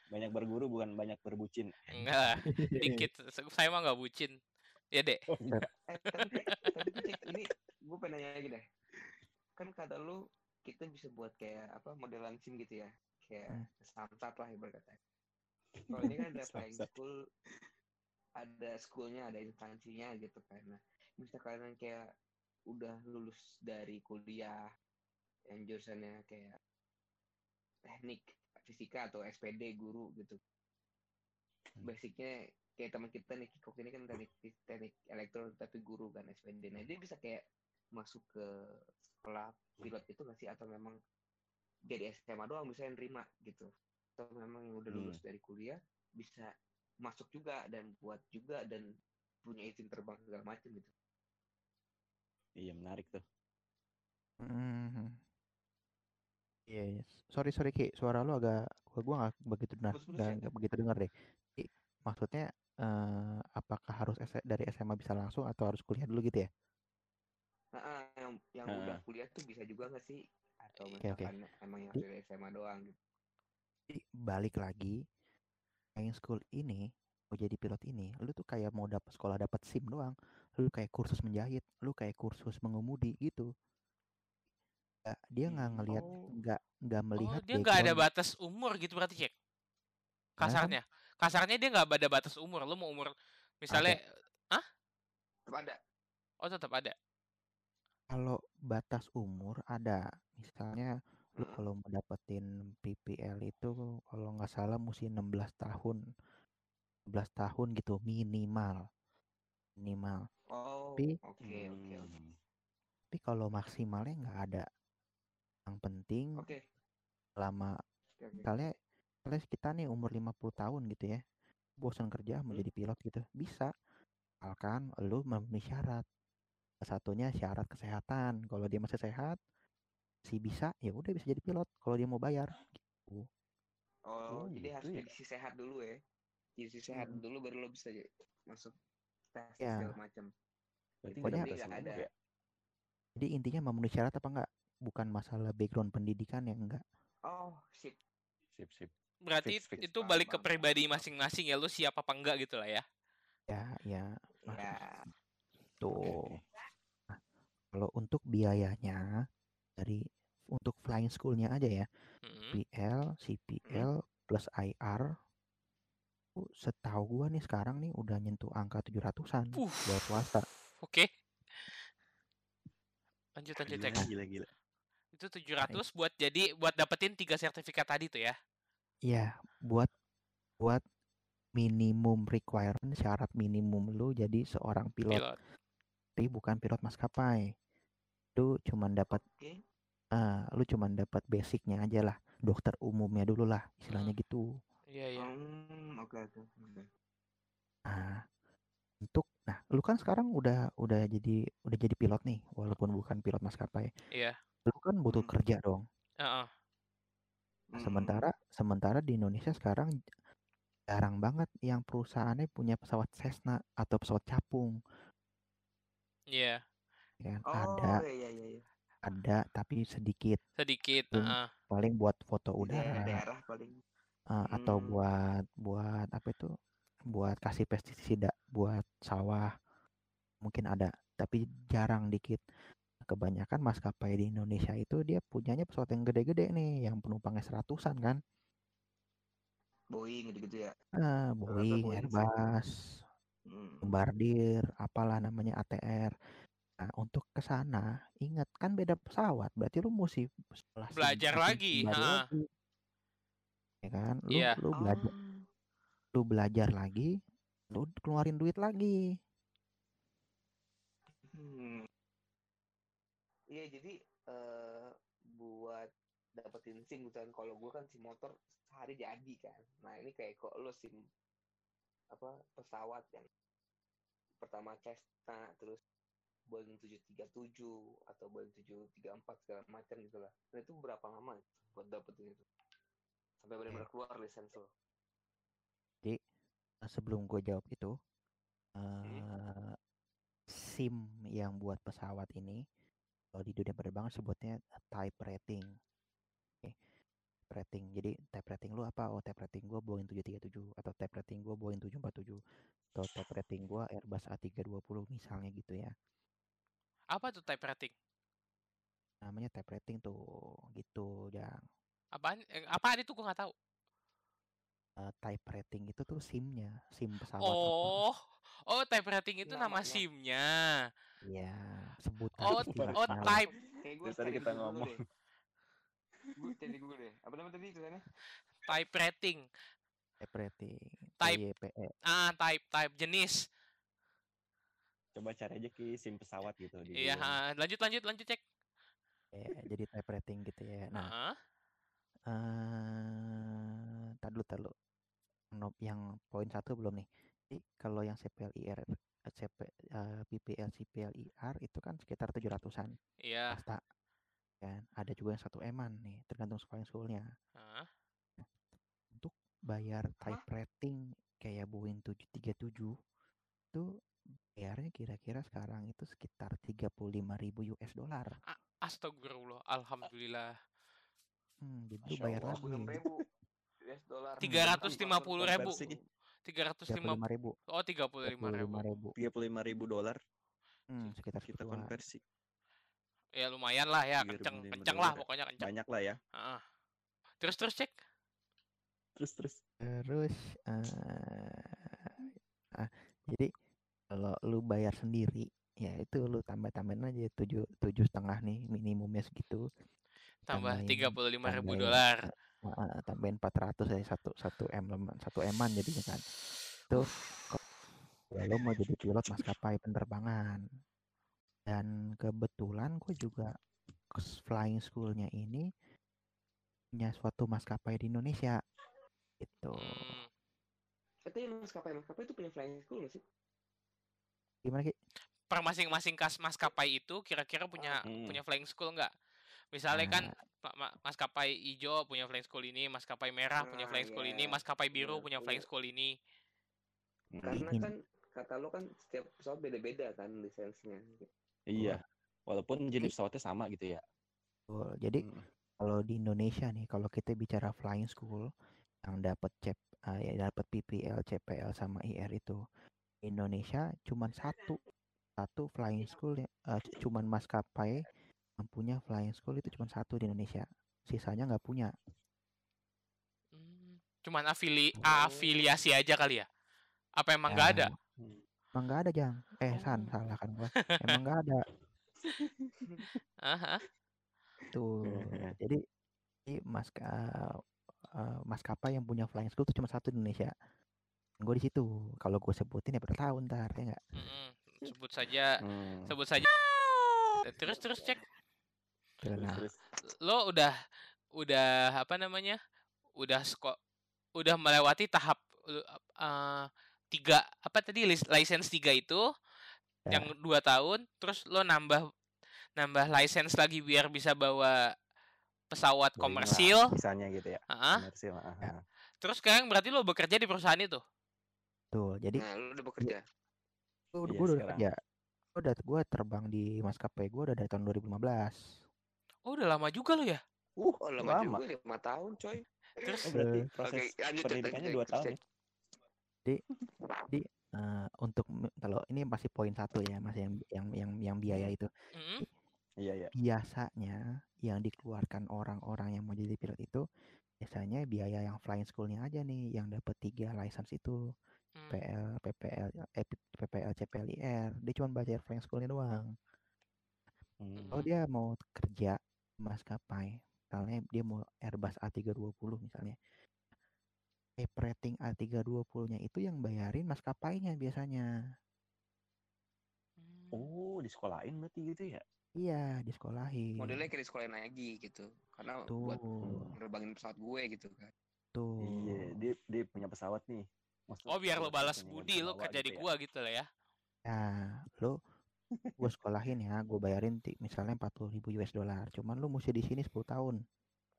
banyak berguru bukan banyak berbucin Enggak lah, <laughs> dikit. Saya mah nggak bucin. Ya dek. eh tapi tapi tuh cek ini gue pengen nanya lagi deh kan kata lu kita bisa buat kayak apa modelan sim gitu ya kayak Hmm. samsat lah ibarat kata kalau ini kan <laughs> ada flying school ada schoolnya ada instansinya gitu kan. Nah misalkan kayak udah lulus dari kuliah yang jurusannya kayak teknik fisika atau SPD guru gitu. Hmm. basicnya kayak teman kita nih Kikok ini kan teknik teknik elektro tapi guru kan SPD nah dia bisa kayak masuk ke sekolah pilot itu nggak sih? Atau memang jadi SMA doang bisa yang nerima gitu atau memang yang udah lulus dari kuliah bisa masuk juga dan buat juga dan punya izin terbang segala macam gitu Iya menarik tuh. Mhm. Iya, iya. sorry sorry Ki, suara lu agak gua gua nggak begitu dengar, nggak ya? nggak begitu dengar deh. Ki, maksudnya eh, apakah harus S- dari SMA bisa langsung atau harus kuliah dulu gitu ya? nah, ah, yang yang Ah. udah kuliah tuh bisa juga nggak sih atau Oke, oke. misalkan emang yang dari SMA doang gitu balik lagi, flying school ini mau jadi pilot ini, lu tuh kayak mau dapat sekolah dapat SIM doang. Lu kayak kursus menjahit, lu kayak kursus mengemudi gitu. Nggak- dia nggak Hmm, ngelihat, oh. nggak nggak Oh, melihat dia nggak ada batas umur gitu berarti cek. Karena kan Kasarnya, kasarnya dia nggak ada batas umur. Lu mau umur misalnya, tetap ada oh tetap ada. kalau batas umur ada, misalnya lu kalau mau dapetin PPL itu kalau nggak salah mesti 16 tahun 16 tahun gitu minimal minimal. Oh tapi oke oke oke. Hmm. tapi kalau maksimalnya nggak ada. Yang penting oke. selama oke oke. misalnya misalnya kita nih umur 50 tahun gitu ya bosan kerja mau Hmm. jadi pilot gitu bisa. Asalkan lu memenuhi syarat. Satunya syarat kesehatan. Kalau dia masih sehat sih bisa ya udah bisa jadi pilot kalau dia mau bayar gitu. oh, Oh, jadi harus gitu ya? jadi si sehat dulu ya jadi si sehat Mm. dulu baru lo bisa masuk tes Ya. segala macam Berarti Pokoknya- ada ya? jadi intinya memenuhi syarat apa enggak bukan masalah background pendidikan yang enggak oh sip Sip sip. Berarti Fix, fix. itu Paham, balik ke pribadi masing-masing ya. Lu siap apa enggak gitu lah ya. ya ya ya tuh Oke, oke. kalau untuk biayanya dari untuk flying schoolnya aja ya Mm-mm. PL CPL plus IR setahu gua nih sekarang nih udah nyentuh angka 700-an Puh. buat swasta Oke. Lanjut lanjut Gila, cek. gila gila. Itu 700 buat jadi buat dapetin tiga sertifikat tadi tuh ya. ya buat buat minimum requirement syarat minimum lu jadi seorang pilot Pilot. tapi bukan pilot maskapai lu cuman dapat oke ah lu cuman dapat basicnya aja lah dokter umumnya dulu lah istilahnya Hmm. gitu Iya iya. Hmm, oke oke nah untuk nah lu kan sekarang udah udah jadi udah jadi pilot nih walaupun bukan pilot maskapai Iya. lu kan butuh Hmm. kerja dong Heeh. Nah, Hmm, sementara sementara di Indonesia sekarang jarang banget yang perusahaannya punya pesawat Cessna atau pesawat capung Iya. Ya kan oh ada iya iya iya ada tapi sedikit Sedikit. Hmm. heeh. paling buat foto di udara daerah-daerah paling eh, atau Hmm. buat buat apa itu buat kasih pestisida buat sawah mungkin ada tapi jarang dikit kebanyakan maskapai di Indonesia itu dia punyanya pesawat yang gede-gede nih yang penumpangnya seratusan kan Boeing gitu-gitu ya ah Rata-rata Boeing Boeing sih. Airbus Hmm. Bombardier apalah namanya ATR untuk ke sana ingat kan beda pesawat berarti lu mesti Belajar lagi, ha. lagi. ya kan lu Iya. lu belajar Oh. lu belajar lagi lu keluarin duit lagi Hmm. Iya jadi eh buat dapetin SIM misalkan kalau gue kan SIM motor sehari jadi kan. Nah ini kayak kok lo SIM apa pesawat yang pertama Cessna terus Boeing 737 atau Boeing 734 segala macam gitu lah. Nah itu berapa lama buat dapetin itu? Sampai benar-benar keluar lisensi lo. Nah, sebelum gue jawab itu eh SIM yang buat pesawat ini kalau di dunia penerbangan sebutnya type rating Oke, type rating jadi type rating lu apa oh type rating gua Boeing 737 atau type rating gua Boeing 747 atau type rating gua Airbus A320 misalnya gitu ya Apa tuh type rating? namanya type rating tuh gitu Jang Apaan? Eh, apaan itu gua nggak tahu. eh, type rating itu tuh SIM-nya, SIM pesawat apa. Oh, oh type rating itu nama Namanya. SIM-nya. Iya, sebutan Oh, istilahnya. oh type Kayak gue tadi kita ngomong. Gue cari gue deh. Apa namanya tadi tulisannya? type rating. Type rating. Type. TYPE. Ah, type type jenis. Coba cari aja ki SIM pesawat gitu di Iya, lanjut lanjut lanjut cek. Ya, jadi type rating gitu ya. Nah, Heeh. eh tar dulu, tar dulu. No, yang poin satu belum nih. Jadi kalau yang CPLIR, eh, CP, eh, PPL, CPLIR itu kan sekitar 700-an. Iya. Pasta. Kan? Ada juga yang satu eman nih, tergantung flying school-nya. Heeh. Untuk bayar type rating kayak Boeing 737 itu bayarnya kira-kira sekarang itu sekitar 35.000 US dollar. Astagfirullah. Alhamdulillah. Hmm, jadi Masya bayar Allah. lagi ribu US dollar. 350.000. Konversi. 350 35.000. Oh, 35.000. 35.000. 35 ribu dolar Hmm, sekitar kita konversi. Ya lumayan lah ya, 35.000 kenceng kenceng lah pokoknya kenceng. Banyak lah ya. Heeh. Terus terus cek. Terus terus. Terus eh ah, jadi kalau lu bayar sendiri ya itu lu tambah-tambahin aja tujuh tujuh setengah nih minimumnya segitu Tambah Tambahin- 35.000 tambahin, dolar. eh, tambahin 400 ya satu satu m satu eman jadinya kan itu ya lu mau jadi pilot maskapai penerbangan dan kebetulan gue juga flying schoolnya ini punya suatu maskapai di Indonesia gitu Hmm. Katanya maskapai maskapai itu punya flying school nggak sih? Gimana Ki? Per masing-masing kas maskapai itu kira-kira punya Hmm. punya flying school nggak? Misalnya kan ma- ma- maskapai hijau punya flying school ini, maskapai merah punya Ah, flying school ini, iya. maskapai biru Iya, punya iya. flying school ini. Mm, Karena Ini- kan kata lo kan setiap pesawat beda-beda kan lisensinya. Iya. Walaupun jenis pesawatnya sama gitu ya. Betul. Jadi Mm. kalau di Indonesia nih, kalau kita bicara flying school yang dapat CEP, eh, ya dapat PPL, CPL sama IR itu, Indonesia cuman satu, satu flying school ya, eh, c- cuman maskapai yang punya flying school itu cuma satu di Indonesia, sisanya nggak punya. Cuman afili Oh. afiliasi aja kali ya? Apa emang nggak ada? Ya, Mm. Emang nggak ada jang? Eh San, salah kan gua. Emang nggak ada <laughs> Aha. tuh. <laughs> Jadi di maska, eh, maskapai yang punya flying school itu cuma satu di Indonesia. Gue di situ. Kalau gue sebutin ya tahu ntar ya nggak. Mm-mm. Sebut saja, Mm. sebut saja. Terus terus cek. Terus Nah, terus. Lo udah udah apa namanya? Udah sko udah melewati tahap eh, tiga apa tadi lis- license tiga itu Ya. yang dua tahun terus lo nambah nambah license lagi biar bisa bawa pesawat komersil Misalnya gitu ya. Ah, Komersil. ah, ah. terus sekarang berarti lo bekerja di perusahaan itu Betul. Jadi Nah, lo udah bekerja. gue Iya, udah sekarang. kerja. Gue udah gue terbang di maskapai gue udah dari tahun 2015. oh udah lama juga lo ya Uh, Oh lama, lama. juga lima tahun coy. terus Oh, <laughs> berarti proses Oke, lanjut, pendidikannya lanjut, dua lanjut, tahun ya? Jadi eh, untuk me- kalau ini masih poin satu ya, masih yang yang yang yang biaya itu. Mm-mm. Iya, iya. Biasanya yang dikeluarkan orang-orang yang mau jadi pilot itu biasanya biaya yang flying schoolnya aja nih yang dapat tiga license itu Hmm. PL, PPL, eh, PPL, CPLIR. Dia cuma bayar flying schoolnya doang. Mm. Kalau dia mau kerja maskapai, misalnya dia mau Airbus A320 misalnya, type rating A320-nya itu yang bayarin maskapainya biasanya. Hmm. Oh, di sekolahin berarti gitu ya? Iya, disekolahin. Modelnya kayak di sekolah lagi gitu. Karena buat Tuh, nerbangin pesawat gue gitu kan. tuh. Iya, dia dia punya pesawat nih. Maksud- oh biar lo maksudnya balas budi lo kerja gitu di ya. gua gitu lah ya Nah, lo gue sekolahin ya, gue bayarin ti- misalnya 40 ribu US dollar. Cuman lu mesti di sini 10 tahun.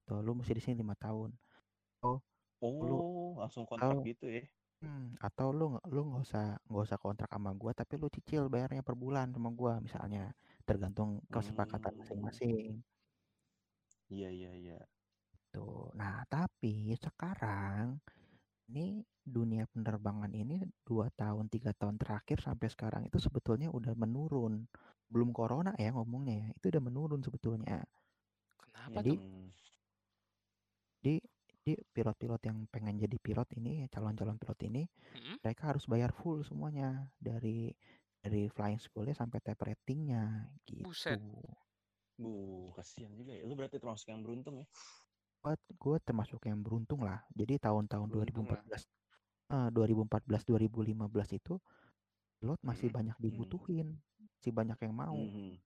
Tuh, lu mesti di sini lima tahun. Oh, langsung kontrak Oh. gitu ya? Hmm, atau lu nggak lu nggak usah nggak usah kontrak sama gua, tapi lu cicil bayarnya per bulan sama gua misalnya, tergantung kesepakatan Hmm. masing-masing. Iya, iya, iya. Tuh. Nah, tapi sekarang ini dunia penerbangan ini dua tahun tiga tahun terakhir sampai sekarang itu sebetulnya udah menurun. Belum corona ya ngomongnya ya, itu udah menurun sebetulnya. kenapa Jadi tuh Hmm. di Jadi pilot-pilot yang pengen jadi pilot ini, calon-calon pilot ini, Mm-mm. mereka harus bayar full semuanya dari dari flying schoolnya sampai type ratingnya gitu. Buset. Bu, kasihan juga ya. Lu berarti termasuk yang beruntung ya. Buat gue termasuk yang beruntung lah. Jadi tahun-tahun Beruntung lah. 2014, eh, 2014, 2015 itu pilot masih Hmm. banyak dibutuhin, masih banyak yang mau. Mhm.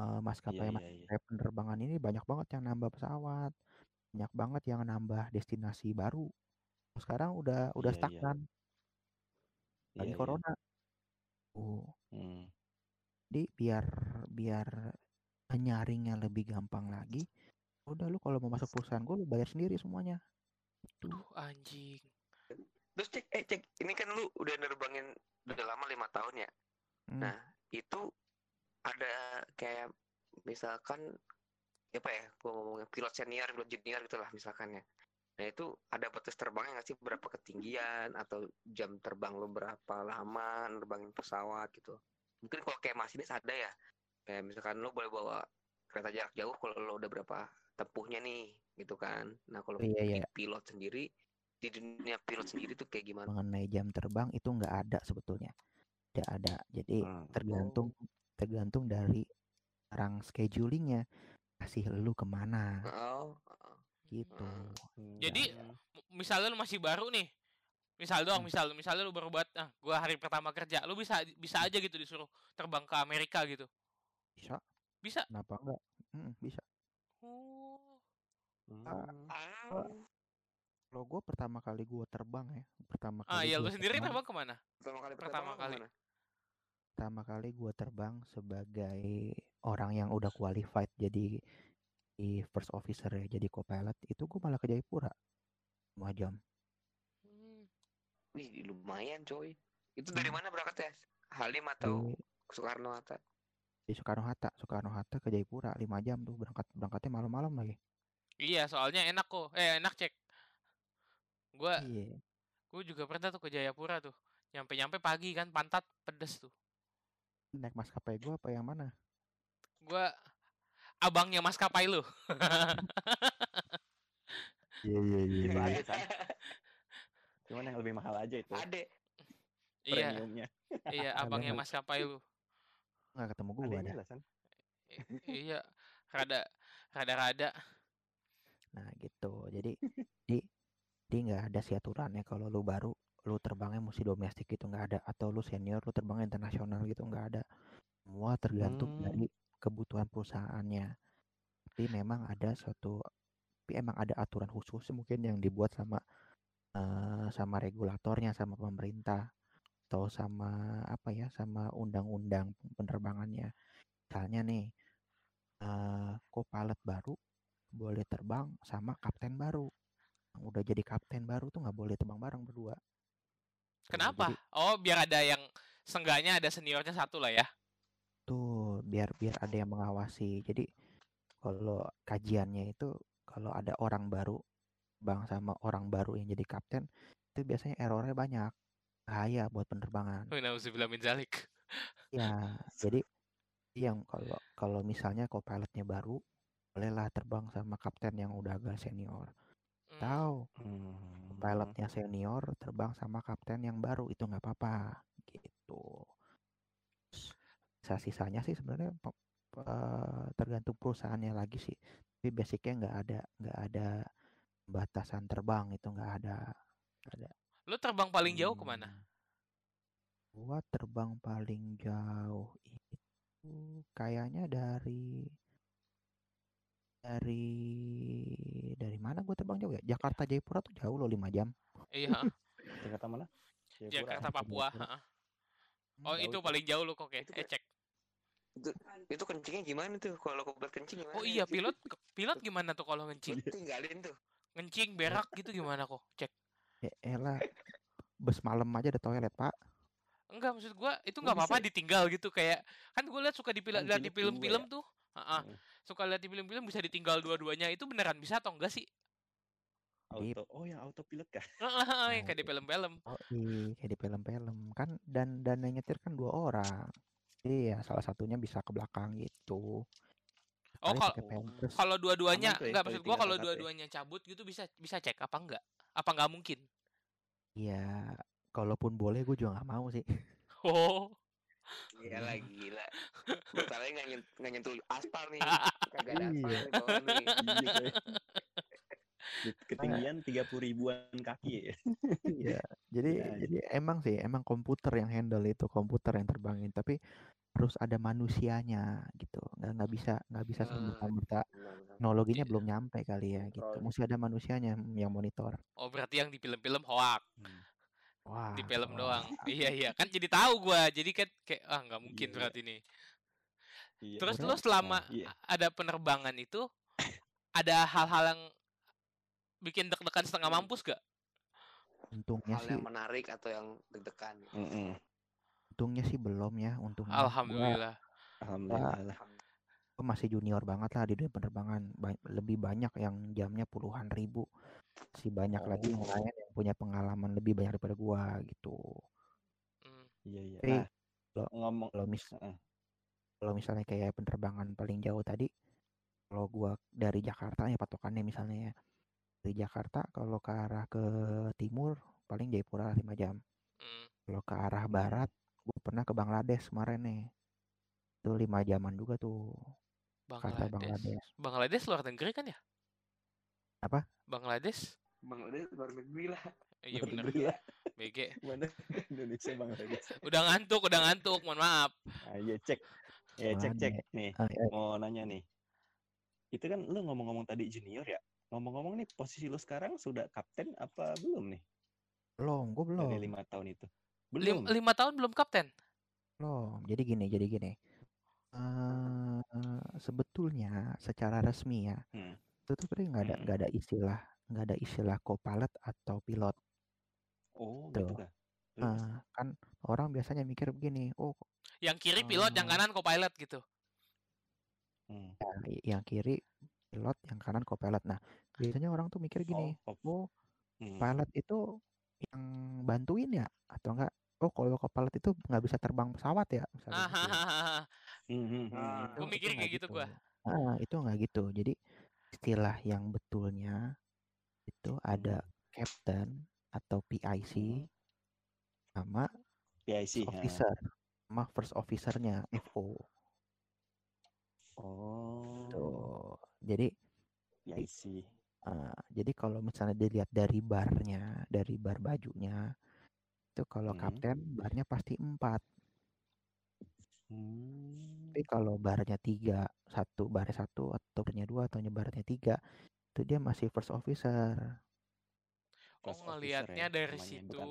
Eh, maskapai Iya, iya, maskapai penerbangan ini banyak banget yang nambah pesawat, banyak banget yang nambah destinasi baru. Sekarang udah udah Iya, iya. stagnan lagi Iya, iya. corona. Uh, Hmm. jadi biar biar nyaringnya lebih gampang lagi, udah lu kalau mau masuk perusahaan gue lu bayar sendiri semuanya. Itu. Duh, anjing. Terus cek, eh cek, ini kan lu udah nerbangin udah lama lima tahun ya. Hmm. Nah, itu ada kayak misalkan apa ya, gua ngomongnya pilot senior, pilot junior gitu lah misalkan ya. Nah itu ada batas terbangnya nggak sih berapa ketinggian atau jam terbang lo berapa lama nerbangin pesawat gitu. Mungkin kalau kayak masinis ada ya. Kayak misalkan lo boleh bawa kereta jarak jauh kalau lo udah berapa tempuhnya nih gitu kan. Nah kalau Iya, iya. pilot sendiri di dunia pilot sendiri tuh kayak gimana? mengenai jam terbang itu nggak ada sebetulnya. Tidak ada. Jadi Hmm. tergantung tergantung dari orang schedulingnya kasih lu ke mana Oh, gitu. Hmm. Jadi Ya. m- misalnya lu masih baru nih. Misal doang, misal misalnya lu baru buat ah gua hari pertama kerja, lu bisa bisa aja gitu disuruh terbang ke Amerika gitu. Bisa, Bisa. kenapa enggak? Mm, bisa. Oh. Ah, Kalau gue pertama kali gue terbang ya, pertama Ah, kali ya lu gua sendiri terbang, terbang ke mana? pertama kali Pertama kali. ke mana? pertama kali gue terbang sebagai orang yang udah qualified jadi di first officer ya, jadi co-pilot itu gue malah ke Jayapura, lima jam. Hmm. Wih, lumayan coy. Itu dari Hmm. mana berangkatnya? Halim atau Di, Soekarno Hatta? Di Soekarno Hatta, Soekarno Hatta ke Jayapura lima jam tuh berangkat berangkatnya malam-malam lagi. Iya, soalnya enak kok. Eh, enak cek. Gua Iya. gua juga pernah tuh ke Jayapura tuh. Nyampe-nyampe pagi kan pantat pedes tuh. Naik maskapai gue apa yang mana? Gua abangnya maskapai lu. <laughs> Iya iya <laughs> ada kan. Cuman yang lebih mahal aja itu Ade. iya, premiumnya. iya <laughs> abangnya maskapai lu. Nggak ketemu gue Adanya ada. San. I- iya, rada rada-rada. Nah gitu. Jadi di di nggak ada sih aturannya kalau lu baru lu terbangnya mesti domestik gitu nggak ada atau lu senior lu terbangnya internasional gitu nggak ada. Semua tergantung Hmm. dari kebutuhan perusahaannya. Tapi memang ada suatu tapi emang ada aturan khusus mungkin yang dibuat sama eh, sama regulatornya sama pemerintah atau sama apa ya sama undang-undang penerbangannya. Misalnya nih eh co-pilot baru boleh terbang sama kapten baru. Yang udah jadi kapten baru tuh nggak boleh terbang bareng berdua. Tuh, Kenapa? Jadi Oh, biar ada yang seenggaknya ada seniornya satu lah ya. tuh biar biar ada yang mengawasi. Jadi kalau kajiannya itu kalau ada orang baru bang sama orang baru yang jadi kapten itu biasanya errornya banyak. Bahaya buat penerbangan. Nauzubillah min zalik. Ya, jadi yang kalau kalau misalnya co-pilotnya baru bolehlah terbang sama kapten yang udah agak senior. Tahu Hmm. pilotnya senior terbang sama kapten yang baru itu nggak apa-apa gitu. Sisa-sisanya sih sebenarnya tergantung perusahaannya lagi sih. Tapi basicnya nggak ada nggak ada batasan terbang itu nggak ada ada. Lu terbang paling jauh ke mana? Hmm. Gua terbang paling jauh itu kayaknya dari dari dari mana gue terbang jauh ya? Jakarta Jayapura tuh jauh loh 5 jam. Iya. <laughs> Jakarta mana? Jayapura. Jakarta Papua. Jayapura. heeh. Oh, Jauh itu itu. paling jauh lu kok, Itu Eh, cek. Itu kencingnya gimana tuh? Kalau kau kencing gimana? Oh iya, pilot pilot <laughs> gimana tuh kalau ngencing? Tinggalin tuh. Ngencing berak gitu gimana kok? Cek. Ya elah, bus malam aja ada toilet pak. Enggak, maksud gua itu nggak apa-apa ya? ditinggal gitu kayak kan gue lihat suka di pil- Kan lihat di film-film ya? tuh. Heeh. Hmm. Suka lihat di film-film bisa ditinggal dua-duanya itu beneran bisa atau enggak sih? Auto. Oh, yang autopilot kah? <laughs> Heeh, yang Nah, kayak di film-film. Oh iya, kayak di film-film kan dan dan yang nyetir kan dua orang. Jadi ya salah satunya bisa ke belakang gitu. Oh, kalau kalau dua-duanya ya enggak maksud gua kalau KKP. dua-duanya cabut gitu bisa bisa cek apa enggak? Apa enggak mungkin? Ya, kalaupun boleh gue juga nggak mau sih. Oh. Iyalah gila. Masalahnya nggak nyen- nggak nyentuh aspal nih. Kagak ada Iya. aspal nih. Iya, Ketinggian 30 ribuan kaki ya. Iya, jadi Ya, jadi emang sih emang komputer yang handle itu komputer yang terbangin tapi harus ada manusianya gitu nggak nggak bisa nggak bisa Hmm. serta-merta Benar-benar. teknologinya Iya. belum nyampe kali ya gitu mesti ada manusianya yang monitor Oh, berarti yang di film-film hoak, Hmm. wah di film wah. doang. <laughs> Iya, iya. Kan jadi tahu gua. Jadi kan kayak ah nggak mungkin Iya. berarti nih. Iya. Terus lu selama a- ada penerbangan itu ada hal-hal yang bikin deg-degan setengah Hmm. mampus gak? untungnya Hal sih yang menarik atau yang deg-degan. Mm-mm. Untungnya sih belum ya untungnya gua, Alhamdulillah. Alhamdulillah. gua masih junior banget lah di dunia penerbangan Ba- lebih banyak yang jamnya puluhan ribu si banyak lagi yang Oh. lain yang punya pengalaman lebih banyak daripada gua gitu Hmm. Iya iya. Tapi Nah, kalau ngomong kalau mis Heeh. kalau misalnya kayak penerbangan paling jauh tadi kalau gua dari Jakarta ya patokannya misalnya ya dari Jakarta kalau ke arah ke timur paling Jayapura 5 jam Hmm. kalau ke arah barat gue pernah ke Bangladesh kemarin nih itu lima jaman juga tuh Bangladesh. Bangladesh Bangladesh luar negeri kan ya? Apa? Bangladesh? Bangladesh luar negeri lah. Iya negeri lah. <laughs> BG. Mana Indonesia Bangladesh. <laughs> Udah ngantuk, udah ngantuk. Mohon maaf. Ah, iya cek. Ya cek cek nih. Ah, eh, Mau nanya nih. Itu kan lu ngomong-ngomong tadi junior ya. Ngomong-ngomong nih posisi lu sekarang sudah kapten apa belum nih belum gue belum dari lima tahun itu? Lim- Belum. lima tahun belum kapten. belum jadi gini jadi gini eh sebetulnya secara resmi ya Hmm. itu tuh nggak ada Hmm. nggak ada istilah nggak ada istilah co-pilot atau pilot Oh Tuh. Terus? Eh, kan orang biasanya mikir begini oh Yang kiri pilot, yang Oh. kanan co-pilot gitu. Hmm. ya, i- yang kiri pilot yang kanan co-pilot nah biasanya orang tuh mikir gini Oh, oh Hmm. pilot itu yang bantuin ya atau enggak oh kalau co-pilot itu nggak bisa terbang pesawat ya misalnya gitu. Hahaha. Hmm, hmm, hmm, Ah. hmm. Gua mikir kayak gitu gua. Ah, itu nggak gitu jadi istilah yang betulnya itu ada captain atau PIC Hmm. sama PIC. officer sama first officernya FO Oh. tuh jadi PIC. ah, jadi kalau misalnya dilihat dari barnya dari bar bajunya itu kalau Hmm. kapten barnya pasti empat Hmm. tapi kalau barnya tiga satu barnya satu atau barnya dua atau barnya tiga itu dia masih first officer Oh, First officer ngelihatnya ya dari namanya, situ. bukan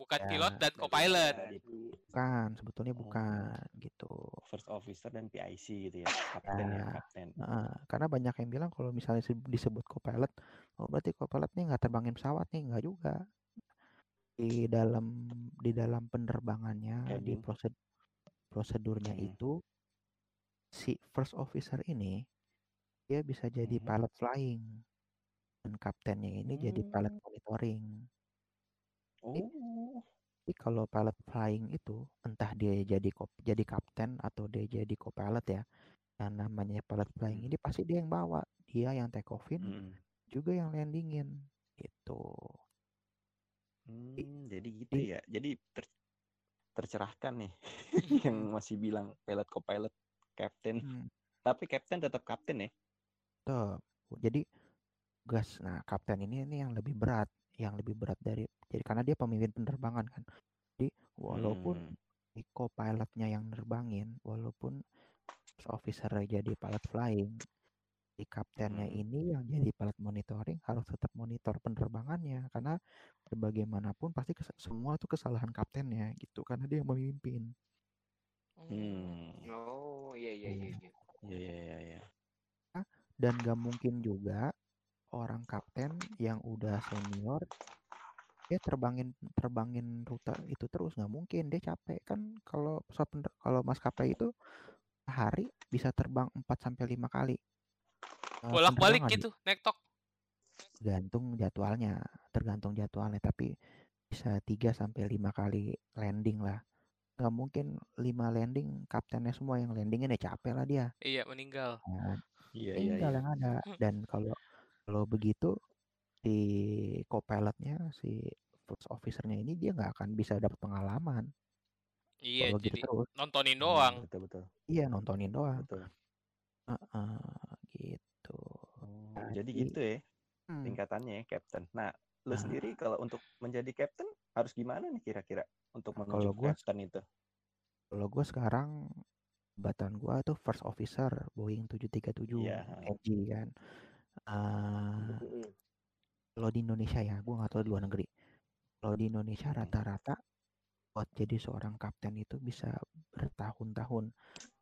Bukan Ya, pilot dan dari- co-pilot. dari bukan sebetulnya Oh. bukan gitu first officer dan PIC gitu ya. Kapten ya, Ya. kapten. Heeh, karena banyak yang bilang kalau misalnya se- disebut co-pilot, oh berarti co-pilot nih nggak terbangin pesawat nih, nggak juga. Di dalam di dalam penerbangannya di Cabin. prosed prosedurnya Hmm. itu si first officer ini dia bisa jadi Hmm. pilot flying dan kaptennya ini jadi pilot Hmm. monitoring. Oh. Jadi kalau pilot flying itu entah dia jadi kop jadi kapten atau dia jadi co-pilot ya, yang namanya pilot flying Hmm. ini pasti dia yang bawa, dia yang take offin, Hmm. juga yang landingin gitu. Hmm, jadi gitu ya. Jadi ter- tercerahkan nih <laughs> yang masih bilang pilot co-pilot kapten. Hmm, Tapi kapten tetap kapten ya. tuh. Jadi gas. Nah, kapten ini ini yang lebih berat, yang lebih berat dari jadi karena dia pemimpin penerbangan kan. Jadi walaupun Hmm. co-pilotnya yang nerbangin, walaupun officer jadi pilot flying, si kaptennya Hmm. ini yang jadi pilot monitoring harus tetap monitor penerbangannya karena bagaimanapun pasti kes- semua tuh kesalahan kaptennya gitu karena dia yang memimpin. Hmm. Oh iya iya iya. iya. Iya iya iya iya. dan gak mungkin juga orang kapten yang udah senior dia terbangin terbangin rute itu terus nggak mungkin dia capek kan kalau pesawat kalau maskapai itu hari bisa terbang 4 sampai lima kali eh, Bolak-balik penerbangan. gitu, nektok. tergantung jadwalnya tergantung jadwalnya tapi bisa 3 sampai lima kali landing lah nggak mungkin lima landing kaptennya semua yang landingin ya capek lah dia Iya, meninggal. Nah, Iya iya iya. yang ada Hmm. dan kalau kalau begitu si co-pilotnya si first officernya ini dia nggak akan bisa dapat pengalaman Iya, kalau gitu jadi terus nontonin Hmm, doang. betul betul iya nontonin doang betul. Heeh, gitu Oh, Nah, jadi jadi gitu ya hmm, tingkatannya ya, Captain. Nah, lu nah sendiri kalau untuk menjadi Captain harus gimana nih kira-kira untuk menuju kalau ke gue Captain itu? kalau gue sekarang jabatan gue tuh first officer Boeing 737 Iya. NG kan Mm-mm. kalau di Indonesia ya gue nggak tahu di luar negeri kalau di Indonesia Hmm. rata-rata buat jadi seorang kapten itu bisa bertahun-tahun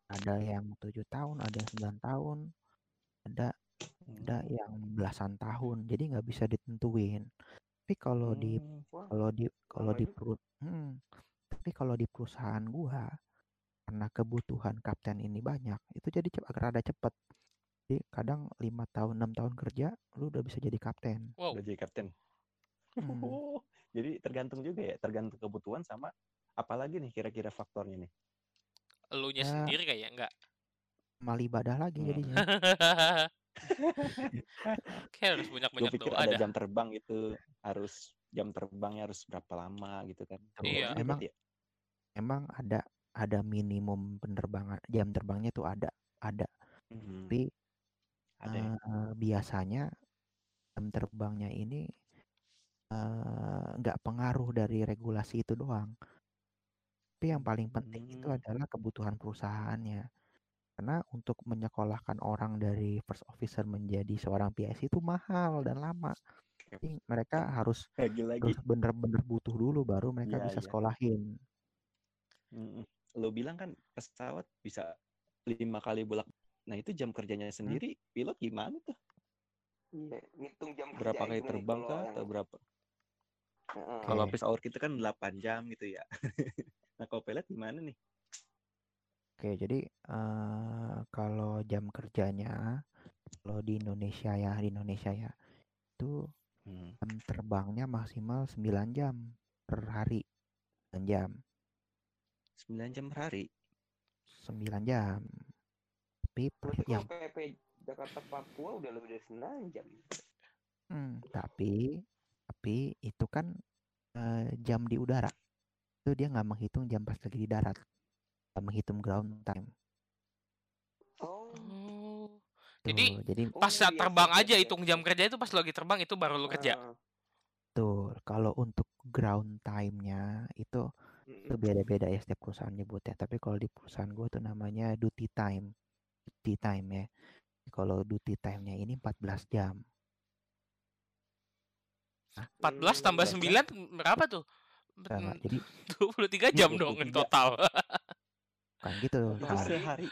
ada yang tujuh tahun ada yang sembilan tahun ada ada Hmm. yang belasan tahun jadi nggak bisa ditentuin tapi kalau di Hmm. Wah, kalau di kalau di perut hmm, tapi kalau di perusahaan gua karena kebutuhan kapten ini banyak itu jadi agak rada cepet jadi kadang lima tahun enam tahun kerja lu udah bisa jadi kapten Wow. Udah jadi Captain. Hmm. Oh, <laughs> jadi tergantung juga ya, tergantung kebutuhan sama apalagi nih kira-kira faktornya nih. Elunya Ya. sendiri kayak enggak. mal ibadah lagi Hmm. jadinya <laughs> Kayak harus <laughs> Gue banyak-banyak pikir doa ada dah. jam terbang gitu, harus jam terbangnya harus berapa lama gitu kan. Iya. Emang ya? emang ada ada minimum penerbangan jam terbangnya tuh ada ada Mhm. tapi Ada ya? eh, biasanya jam terbangnya ini eh, nggak pengaruh dari regulasi itu doang tapi yang paling penting itu Hmm. adalah kebutuhan perusahaannya karena untuk menyekolahkan orang dari first officer menjadi seorang PIC itu mahal dan lama jadi mereka harus bener-bener butuh dulu baru mereka Iya, bisa iya. sekolahin. Lo bilang kan pesawat bisa lima kali bolak. Nah itu jam kerjanya Hmm. sendiri, pilot gimana tuh? Iya, ngitung jam Berapa kerja kali terbang kah yang atau berapa? Heeh. Kalau office hour kita kan 8 jam gitu ya. <laughs> nah kalau pilot gimana nih? Oke, jadi eh, kalau jam kerjanya, kalau di Indonesia ya, di Indonesia ya, itu Hmm. jam terbangnya maksimal 9 jam per hari. 9 jam, 9 jam per hari. 9 jam. Tapi Berarti yang PP Jakarta Papua udah lebih dari 9 jam. hmm, tapi tapi itu kan eh, jam di udara. Itu dia nggak menghitung jam pas lagi di darat. Menghitung ground time. Oh. Oh. Tuh, Jadi jadi Oh, pas saat iya, terbang siap, aja siap, hitung jam kerja itu pas lo lagi terbang itu baru lo kerja. Tuh kalau untuk ground time-nya itu itu beda-beda ya setiap perusahaan nyebutnya tapi kalau di perusahaan gue tuh namanya duty time duty time ya kalau duty time-nya ini 14 jam 14 Hmm, tambah 14 9 berapa tuh? Enggak. jadi <laughs> 23 jam dong in 23. total. <laughs> bukan gitu Itu Har. sehari.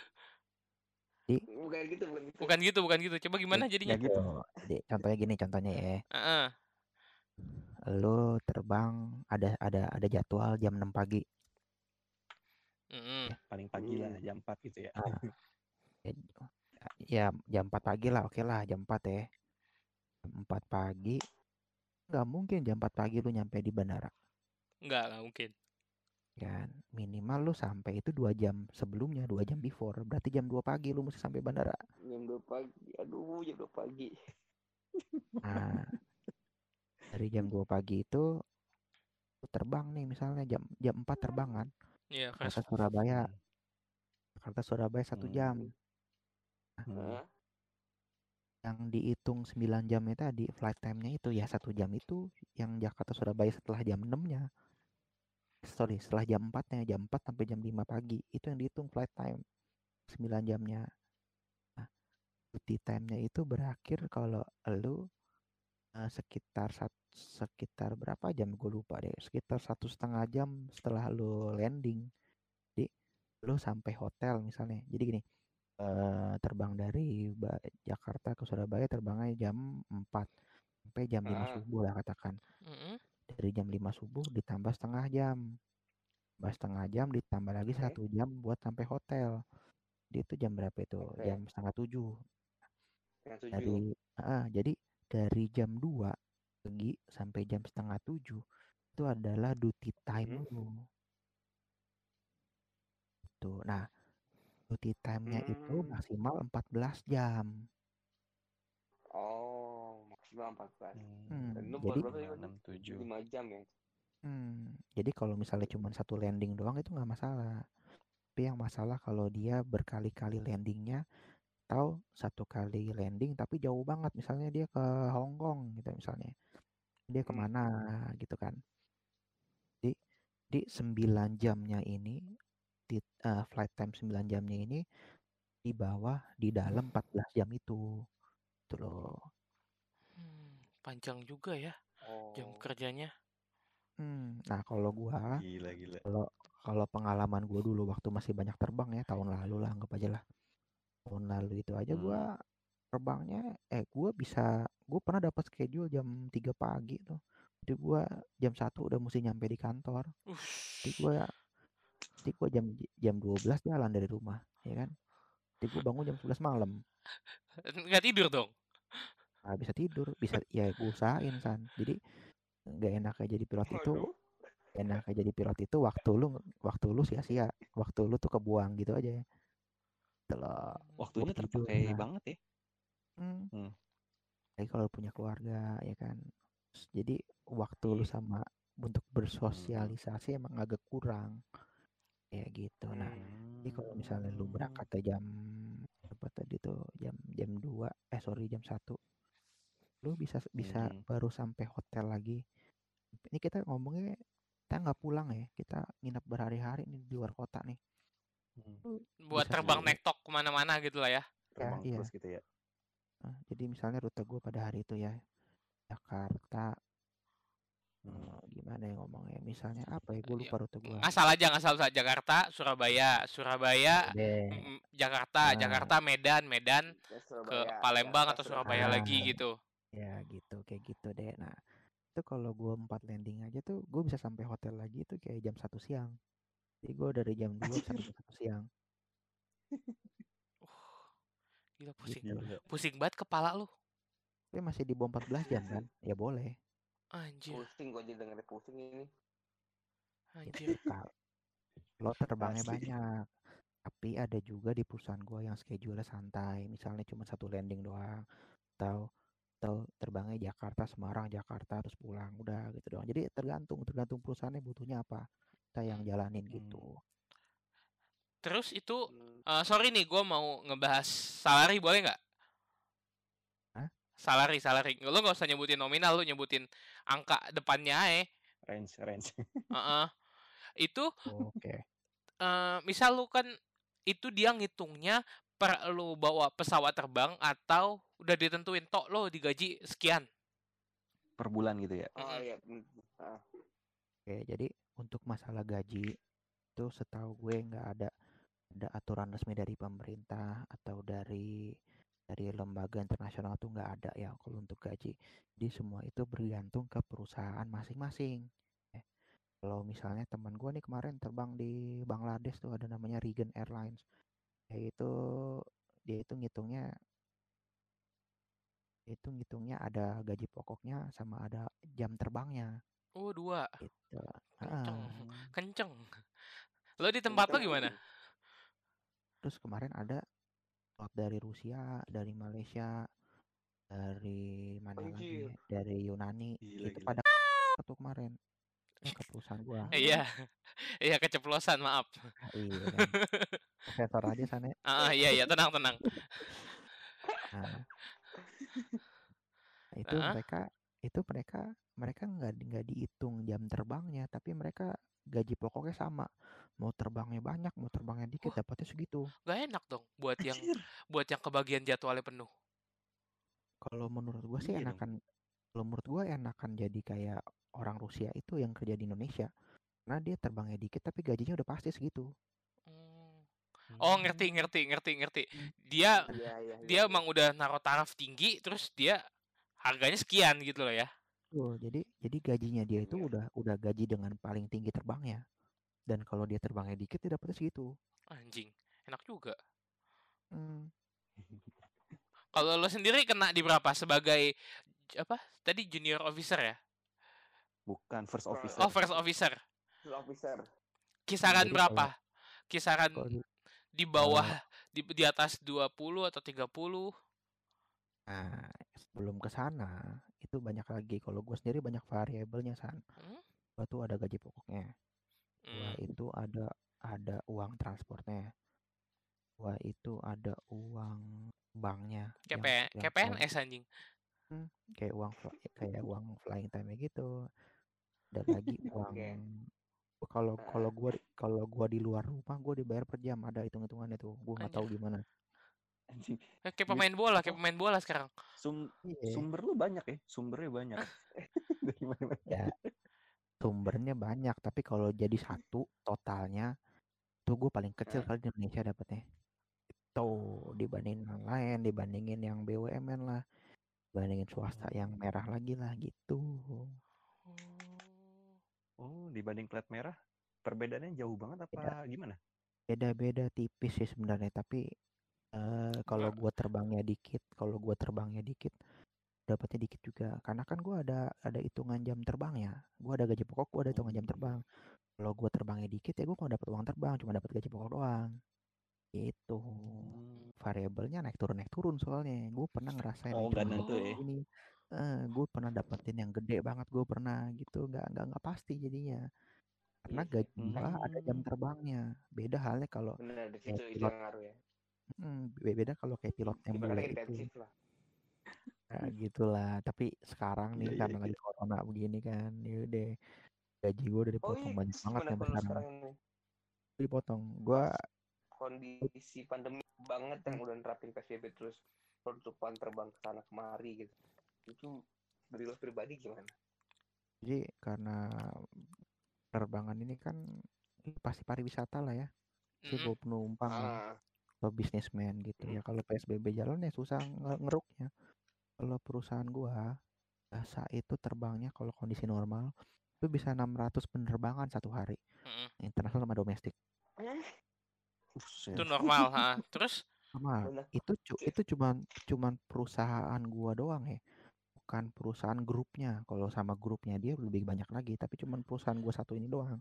Bukan gitu, bukan gitu. Bukan gitu, bukan gitu. Coba gimana Nih, jadinya? Ya gitu. Jadi, contohnya gini contohnya ya Heeh. lo terbang ada ada ada jadwal jam 6 pagi Mm-mm. Paling pagi lah Hmm. jam 4 gitu ya. Ah, ya, ya jam 4 pagi lah oke lah jam 4 ya jam 4 pagi nggak mungkin jam 4 pagi lu nyampe di bandara Enggak, enggak mungkin. Kan minimal lu sampai itu dua jam sebelumnya dua jam before berarti jam 2 pagi lu mesti sampai bandara Jam 2 pagi. Aduh, jam 2 pagi. nah dari jam 2 pagi itu terbang nih misalnya jam jam 4 terbang kan Iya, Jakarta fresh. Surabaya Hmm. Jakarta Surabaya satu Hmm. jam Hmm. Heeh. yang dihitung 9 jamnya tadi flight time-nya itu ya satu jam itu yang Jakarta Surabaya setelah jam 6-nya sorry setelah jam 4-nya jam 4 sampai jam 5 pagi itu yang dihitung flight time 9 jamnya nah, duty time-nya itu berakhir kalau lu eh, sekitar sat- sekitar berapa jam gue lupa deh sekitar satu setengah jam setelah lu landing jadi lu sampai hotel misalnya jadi gini eh, terbang dari Ba- Jakarta ke Surabaya terbangnya jam 4 sampai jam 5 Ah. subuh lah katakan Mm-mm. Dari jam 5 subuh ditambah setengah jam tambah setengah jam ditambah lagi Oke. satu jam buat sampai hotel Jadi itu jam berapa itu Oke. jam setengah tujuh dari ah, jadi dari jam 2 pagi sampai jam setengah tujuh itu adalah duty time Mhm. lu. Tuh. Nah, duty time-nya itu Hmm. maksimal 14 jam. Oh, maksimal 14. Hmm, Dan lu jadi berapa tadi? enam tujuh 5 jam ya? Hmm, jadi kalau misalnya cuma satu landing doang itu nggak masalah. Tapi yang masalah kalau dia berkali-kali landingnya atau satu kali landing tapi jauh banget. Misalnya dia ke Hong Kong gitu misalnya. Dia Hmm. ke mana gitu kan. Di di 9 jamnya ini di eh, flight time 9 jamnya ini di bawah di dalam 14 jam itu. Gitu loh. Hmm, panjang juga ya jam Oh. kerjanya. Hmm, nah kalau gua gila gila kalau kalau pengalaman gue dulu waktu masih banyak terbang ya tahun lalu lah anggap aja lah tahun lalu itu aja Hmm. gue terbangnya eh gue bisa gue pernah dapat schedule jam 3 pagi tuh jadi gue jam satu udah mesti nyampe di kantor jadi gue jadi gue jam jam 12 jalan dari rumah ya kan jadi gue bangun jam 11 malam <laughs> Nggak tidur dong. Nggak bisa tidur bisa <laughs> ya gue usahain san jadi nggak enaknya jadi pilot itu Waduh. enaknya jadi pilot itu waktu lu waktu lu sia-sia waktu lu tuh kebuang gitu aja loh. waktunya tidur terpakai lah. banget ya Hmm. Hmm. Jadi kalau punya keluarga ya kan. Jadi waktu lu Iya. sama untuk bersosialisasi emang agak kurang. Ya gitu. Nah, Hmm. jadi kalau misalnya lu berangkat jam apa tadi tuh jam jam 2 eh sorry jam 1 lu bisa bisa Hmm. baru sampai hotel lagi. Ini kita ngomongnya kita nggak pulang ya, kita nginep berhari-hari nih di luar kota nih. Hmm. Buat bisa terbang nektok ke mana-mana gitu lah ya. terbang iya. terus gitu ya Nah, jadi misalnya rute gue pada hari itu ya Jakarta Hmm. eh, gimana ya ngomongnya misalnya apa ya gue Iya. lupa rute gue Asal aja ngasal aja Jakarta, Surabaya, Surabaya, deh mm, Jakarta, Nah. Jakarta, Medan, Medan Ya, ke Surabaya. Palembang Jakarta, atau Surabaya Ah. lagi ya gitu kayak gitu deh nah itu kalau gue empat landing aja tuh gue bisa sampai hotel lagi itu kayak jam satu siang jadi gue dari jam 2 sampai jam satu siang Gila pusing. gitu Gila. Pusing banget kepala lu. tapi masih di bawah 14 jam kan ya boleh Anjir, Pusing gue jadi dengerin pusing ini. anjir. Lo terbangnya Asli. banyak tapi ada juga di perusahaan gue yang schedule santai misalnya cuma satu landing doang atau atau terbangnya Jakarta Semarang Jakarta terus pulang udah gitu doang jadi tergantung tergantung perusahaannya butuhnya apa kita yang jalanin gitu Terus itu Hmm. eh, sorry nih, gue mau ngebahas salary boleh nggak? Hah? Salary, salary. Lu nggak usah nyebutin nominal, lu nyebutin angka depannya aja. range range <laughs> Heeh. Itu oke eh, misal lu kan itu dia ngitungnya per lu bawa pesawat terbang atau udah ditentuin tok lo digaji sekian. per bulan gitu ya Oh iya. mm, ah. oke jadi untuk masalah gaji itu setahu gue nggak ada ada aturan resmi dari pemerintah atau dari dari lembaga internasional tuh nggak ada ya kalau untuk gaji jadi semua itu bergantung ke perusahaan masing-masing Eh, kalau misalnya teman gue nih kemarin terbang di Bangladesh tuh ada namanya Regent Airlines yaitu dia itu ngitungnya itu ngitungnya ada gaji pokoknya sama ada jam terbangnya Oh, dua. gitu Kenceng. Ah. Kenceng. Lo di tempat lo Kenceng. gimana? Terus kemarin ada slot dari Rusia, dari Malaysia, dari mana lagi? Anjir. Dari Yunani. Gila, itu gila. pada tuh kemarin Ya, ke perusahaan gua. Eh, <laughs> Iya. Iya keceplosan, maaf. Ah, iya. Profesor aja sana. <laughs> Ah, iya iya, tenang tenang. Nah, <laughs> itu mereka itu mereka mereka nggak nggak dihitung jam terbangnya, tapi mereka gaji pokoknya sama. Mau terbangnya banyak, mau terbangnya dikit, Wah. dapatnya segitu. Gak enak dong buat yang Anjir. buat yang kebagian jadwalnya penuh. Kalau menurut gua sih Iya dong. enakan, kalau menurut gua enakan jadi kayak orang Rusia itu yang kerja di Indonesia. Karena dia terbangnya dikit tapi gajinya udah pasti segitu. Hmm. Oh, ngerti ngerti ngerti ngerti. Dia Iya iya. dia iya. emang udah naruh taraf tinggi terus dia harganya sekian gitu loh ya. Tuh, jadi jadi gajinya dia itu Iya. udah udah gaji dengan paling tinggi terbangnya. Dan kalau dia terbangnya dikit dia dapatnya segitu. Anjing, enak juga. Hmm, <laughs> Kalau lo sendiri kena di berapa sebagai apa? Tadi junior officer ya? Bukan first Oh, officer Oh, first officer. Officer. Kisaran Jadi berapa? Kisaran kalau di- bawah di di atas 20 atau 30. Nah, sebelum ke sana itu banyak lagi. Kalau gue sendiri banyak variabelnya san. Hmm? Gua tuh ada gaji pokoknya. Gua Hmm. itu ada ada uang transportnya. Gua itu ada uang banknya. KP, KPNS anjing. kayak uang kayak uang flying time gitu. Dan lagi uang <laughs> Oke. kalau Ah. kalau gua kalau gua di luar rumah gua dibayar per jam ada hitung-hitungannya tuh. Gua nggak tahu gimana. Anjing. Eh, Kayak pemain bola, kayak pemain bola sekarang. Sum- Iya. sumber lu banyak ya, sumbernya banyak. <laughs> <laughs> Dari mana-mana. Ya, sumbernya banyak, tapi kalau jadi satu totalnya tuh gue paling kecil Eh. kali di Indonesia dapatnya. Itu dibandingin yang lain, dibandingin yang BUMN lah, dibandingin swasta yang merah lagi lah gitu. Oh, dibanding plat merah, perbedaannya jauh banget apa gimana? Beda-beda tipis sih sebenarnya, tapi eh kalau Nggak. gua terbangnya dikit, kalau gua terbangnya dikit, dapatnya dikit juga. Karena kan gua ada ada hitungan jam terbangnya. Gua ada gaji pokok, gua ada hitungan jam terbang. Kalau gua terbangnya dikit ya gua nggak dapat uang terbang, cuma dapat gaji pokok doang. Gitu. Hmm. Variabelnya naik turun naik turun soalnya. Gue pernah ngerasain Oh, nggak cuma nentu ya? ini. Eh, gue pernah dapetin yang gede banget. Gue pernah gitu. Nggak nggak nggak pasti jadinya. Karena Iya gaji gua ada jam Hmm. terbangnya. Beda halnya kalau Bener, di kayak situ itu pilot. yang ngaruh ya. Hmm, be- beda kalau kayak pilot yang Ibaratnya itu. lah. Nah, gitulah. Tapi sekarang nih Iya, iya, karena lagi corona begini kan, yaudah gaji gue udah Oh dipotong iya, banyak banget kalau sekarang. ini? Dipotong. Gua Kondisi pandemi banget yang udah nerapin PSBB terus penutupan terbang ke sana kemari gitu. Itu dari lo pribadi gimana? jadi karena penerbangan ini kan pasti pariwisata lah ya. Si Mm-mm. bawa penumpang lah. Ah, atau bisnismen gitu ya. Kalau PSBB jalan ya susah nge- ngeruknya. Kalau perusahaan gua biasa itu terbangnya kalau kondisi normal itu bisa 600 penerbangan satu hari. Mm-mm. Internasional sama domestik. Buset. Itu normal, ha. Terus Sama Benar. itu cu- itu cuman cuman perusahaan gua doang ya. Bukan perusahaan grupnya. Kalau sama grupnya dia lebih banyak lagi, tapi cuman perusahaan gua satu ini doang.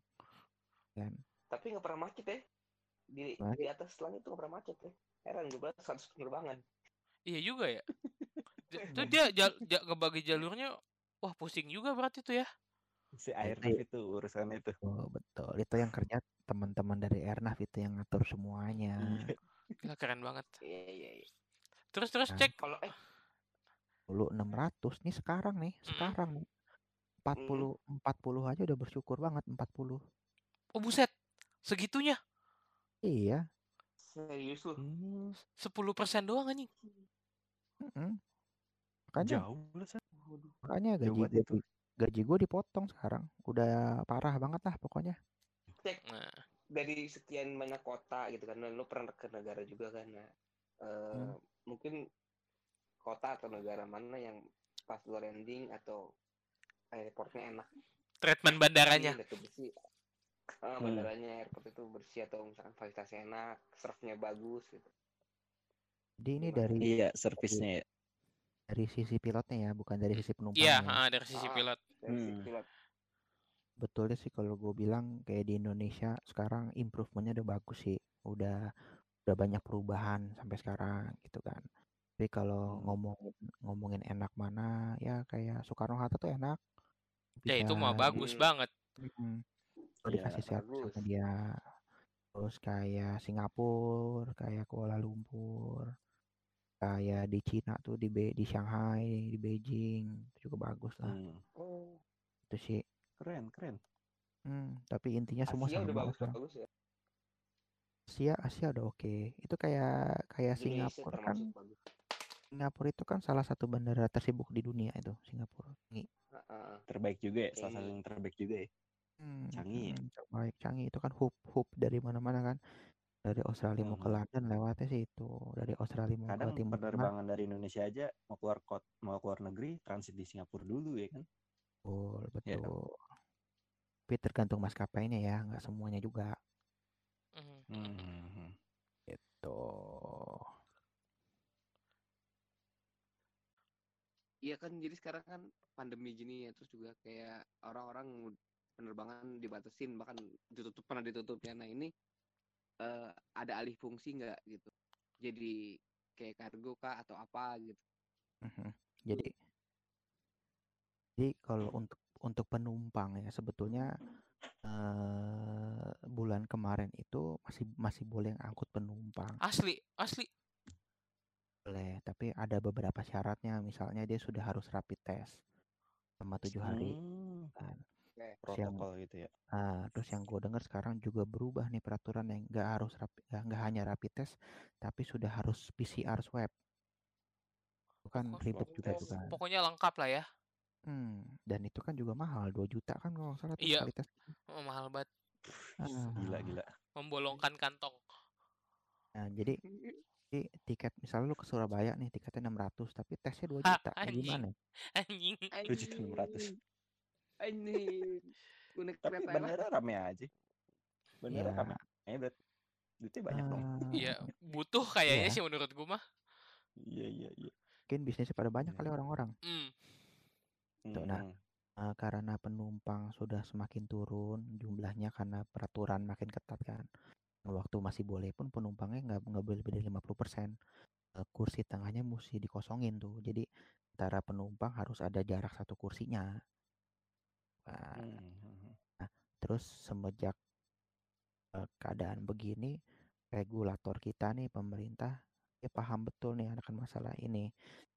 Kan. tapi nggak pernah macet ya. Di, Nah. di atas langit tuh nggak pernah macet ya. Heran gue bilang 100 penerbangan. iya juga ya. <laughs> Tuh dia jal, ja- ngebagi jalurnya wah pusing juga berarti tuh ya. Si Airnav itu- itu urusan itu. Oh, betul. Itu yang kerja teman-teman dari Airnav itu yang ngatur semuanya. Iya. Gila keren banget. Iya iya iya. Terus terus Nah. cek Kalau eh 600 nih sekarang nih, sekarang nih. 40 40 aja udah bersyukur banget 40. oh buset. Segitunya Iya. serius lu. Hmm, 10% doang anjing. mm-mm. Makanya jauh makanya gaji gue itu. gaji gue dipotong sekarang. Udah parah banget lah pokoknya. Cek Nah, dari sekian banyak kota gitu kan. Lo pernah ke negara juga kan. Nah, eh, Hmm. mungkin kota atau negara mana yang pas lo landing atau airportnya enak. treatment bandaranya. Itu bersih. Ah, Hmm. bandaranya airport itu bersih atau misalkan fasilitasnya enak, serve-nya bagus gitu. Jadi ini dari Iya, servisnya ya. dari sisi pilotnya ya, bukan dari sisi Iya, penumpangnya. ha, dari sisi Ah. pilot. Dari Hmm. pilot. Betulnya sih kalau gue bilang kayak di Indonesia sekarang improvementnya udah bagus sih. Udah udah banyak perubahan sampai sekarang gitu kan. Tapi kalau Hmm. ngomongin ngomongin enak mana ya kayak Soekarno Hatta tuh enak. Ya itu mah bagus Hmm. banget. Mm, kalau Iya, dikasih bagus. sama dia. Terus kayak Singapura, kayak Kuala Lumpur, kayak di Cina tuh di Be- di Shanghai, di Beijing itu juga bagus lah. Hmm. Oh, Itu sih. Keren, keren. Hmm, tapi intinya semua Asia udah sama bagus sekarang. bagus ya. Asia Asia udah oke. Itu kayak kayak Indonesia Singapura kan. termasuk bagus. Singapura itu kan salah satu bandara tersibuk di dunia itu Singapura. Ngi-. Terbaik juga ya, salah satu yang terbaik juga ya. Hmm, Canggih ya? hmm, terbaik canggih itu kan hub hub dari mana-mana kan. Dari Australia mau ke Hmm. London lewatnya sih itu. Dari Australia mau Kadang ke Timur penerbangan dari Indonesia aja mau keluar kot, mau keluar negeri transit di Singapura dulu ya kan. Betul, Iya betul. dong. Tapi tergantung maskapainya ya, nggak semuanya juga. Mhm. Hmm. Tuh. Iya kan jadi sekarang kan pandemi gini ya terus juga kayak orang-orang penerbangan dibatasin bahkan ditutup pernah ditutup ya. Nah ini eh, ada alih fungsi nggak gitu jadi kayak kargo kah atau apa gitu Mhm. Jadi jadi kalau untuk untuk penumpang ya sebetulnya eh bulan kemarin itu masih masih boleh angkut penumpang. Asli, asli. Boleh, tapi ada beberapa syaratnya. Misalnya dia sudah harus rapid test selama tujuh hari. Hmm, Kan. Oke. Terus yang protokol gitu ya. ah, terus yang gue dengar sekarang juga berubah nih peraturan yang nggak harus rapi, nggak nggak hanya rapid test, tapi sudah harus PCR swab. Itu kan Pokok- ribet juga tuh pokok- kan. Pokoknya lengkap lah ya. Hmm, dan itu kan juga mahal, 2 juta kan kalau nggak salah tuh Iya. sekali tes. Oh, mahal banget. Gila Ah, gila. Membolongkan kantong. Nah, jadi, <laughs> jadi tiket misalnya lu ke Surabaya nih tiketnya 600 tapi tesnya 2 Hah, juta. Kayak anjing. gimana? Anjing. Dua juta enam ratus. Anjing. Gue naik Tapi kereta lah. bandara rame aja. Bandara Ya, rame. Hebat. Duitnya banyak dong. eh, Iya, butuh kayaknya Iya. sih menurut gua mah. Iya iya iya. mungkin bisnisnya pada banyak Iya. kali orang-orang. Hmm. Tuh, nah, Hmm. eh, karena penumpang sudah semakin turun jumlahnya karena peraturan makin ketat kan. Waktu masih boleh pun penumpangnya nggak nggak boleh lebih dari 50%. Eh, kursi tengahnya mesti dikosongin tuh. Jadi antara penumpang harus ada jarak satu kursinya. Nah, Hmm, hmm, hmm. terus semenjak keadaan begini, regulator kita nih pemerintah dia paham betul nih akan masalah ini.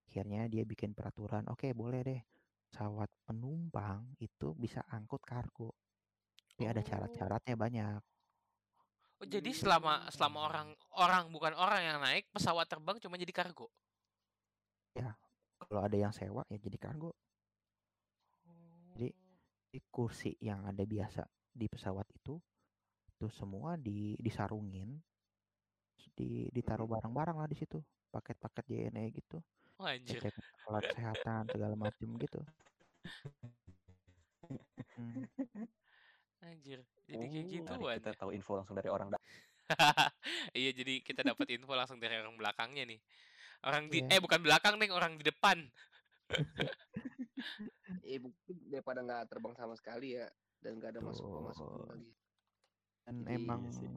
Akhirnya dia bikin peraturan, oke boleh deh pesawat penumpang itu bisa angkut kargo. Tapi ada Oh. syarat-syaratnya banyak. Oh, jadi selama selama orang orang bukan orang yang naik pesawat terbang cuma jadi kargo. Ya, kalau ada yang sewa ya jadi kargo. Jadi di kursi yang ada biasa di pesawat itu itu semua di disarungin di ditaruh barang-barang lah di situ paket-paket JNE gitu Oh, anjir. cek alat kesehatan segala macem gitu <laughs> Hmm, Anjir. Jadi kayak Oh, gitu menarik. Kita tahu info langsung dari orang <laughs> Iya, jadi kita dapat info langsung dari orang belakangnya nih. Orang di Iya. eh bukan belakang nih, orang di depan. <laughs> Eh, mungkin daripada nggak terbang sama sekali ya dan nggak ada masuk masuk lagi. dan Jadi, emang iya sih.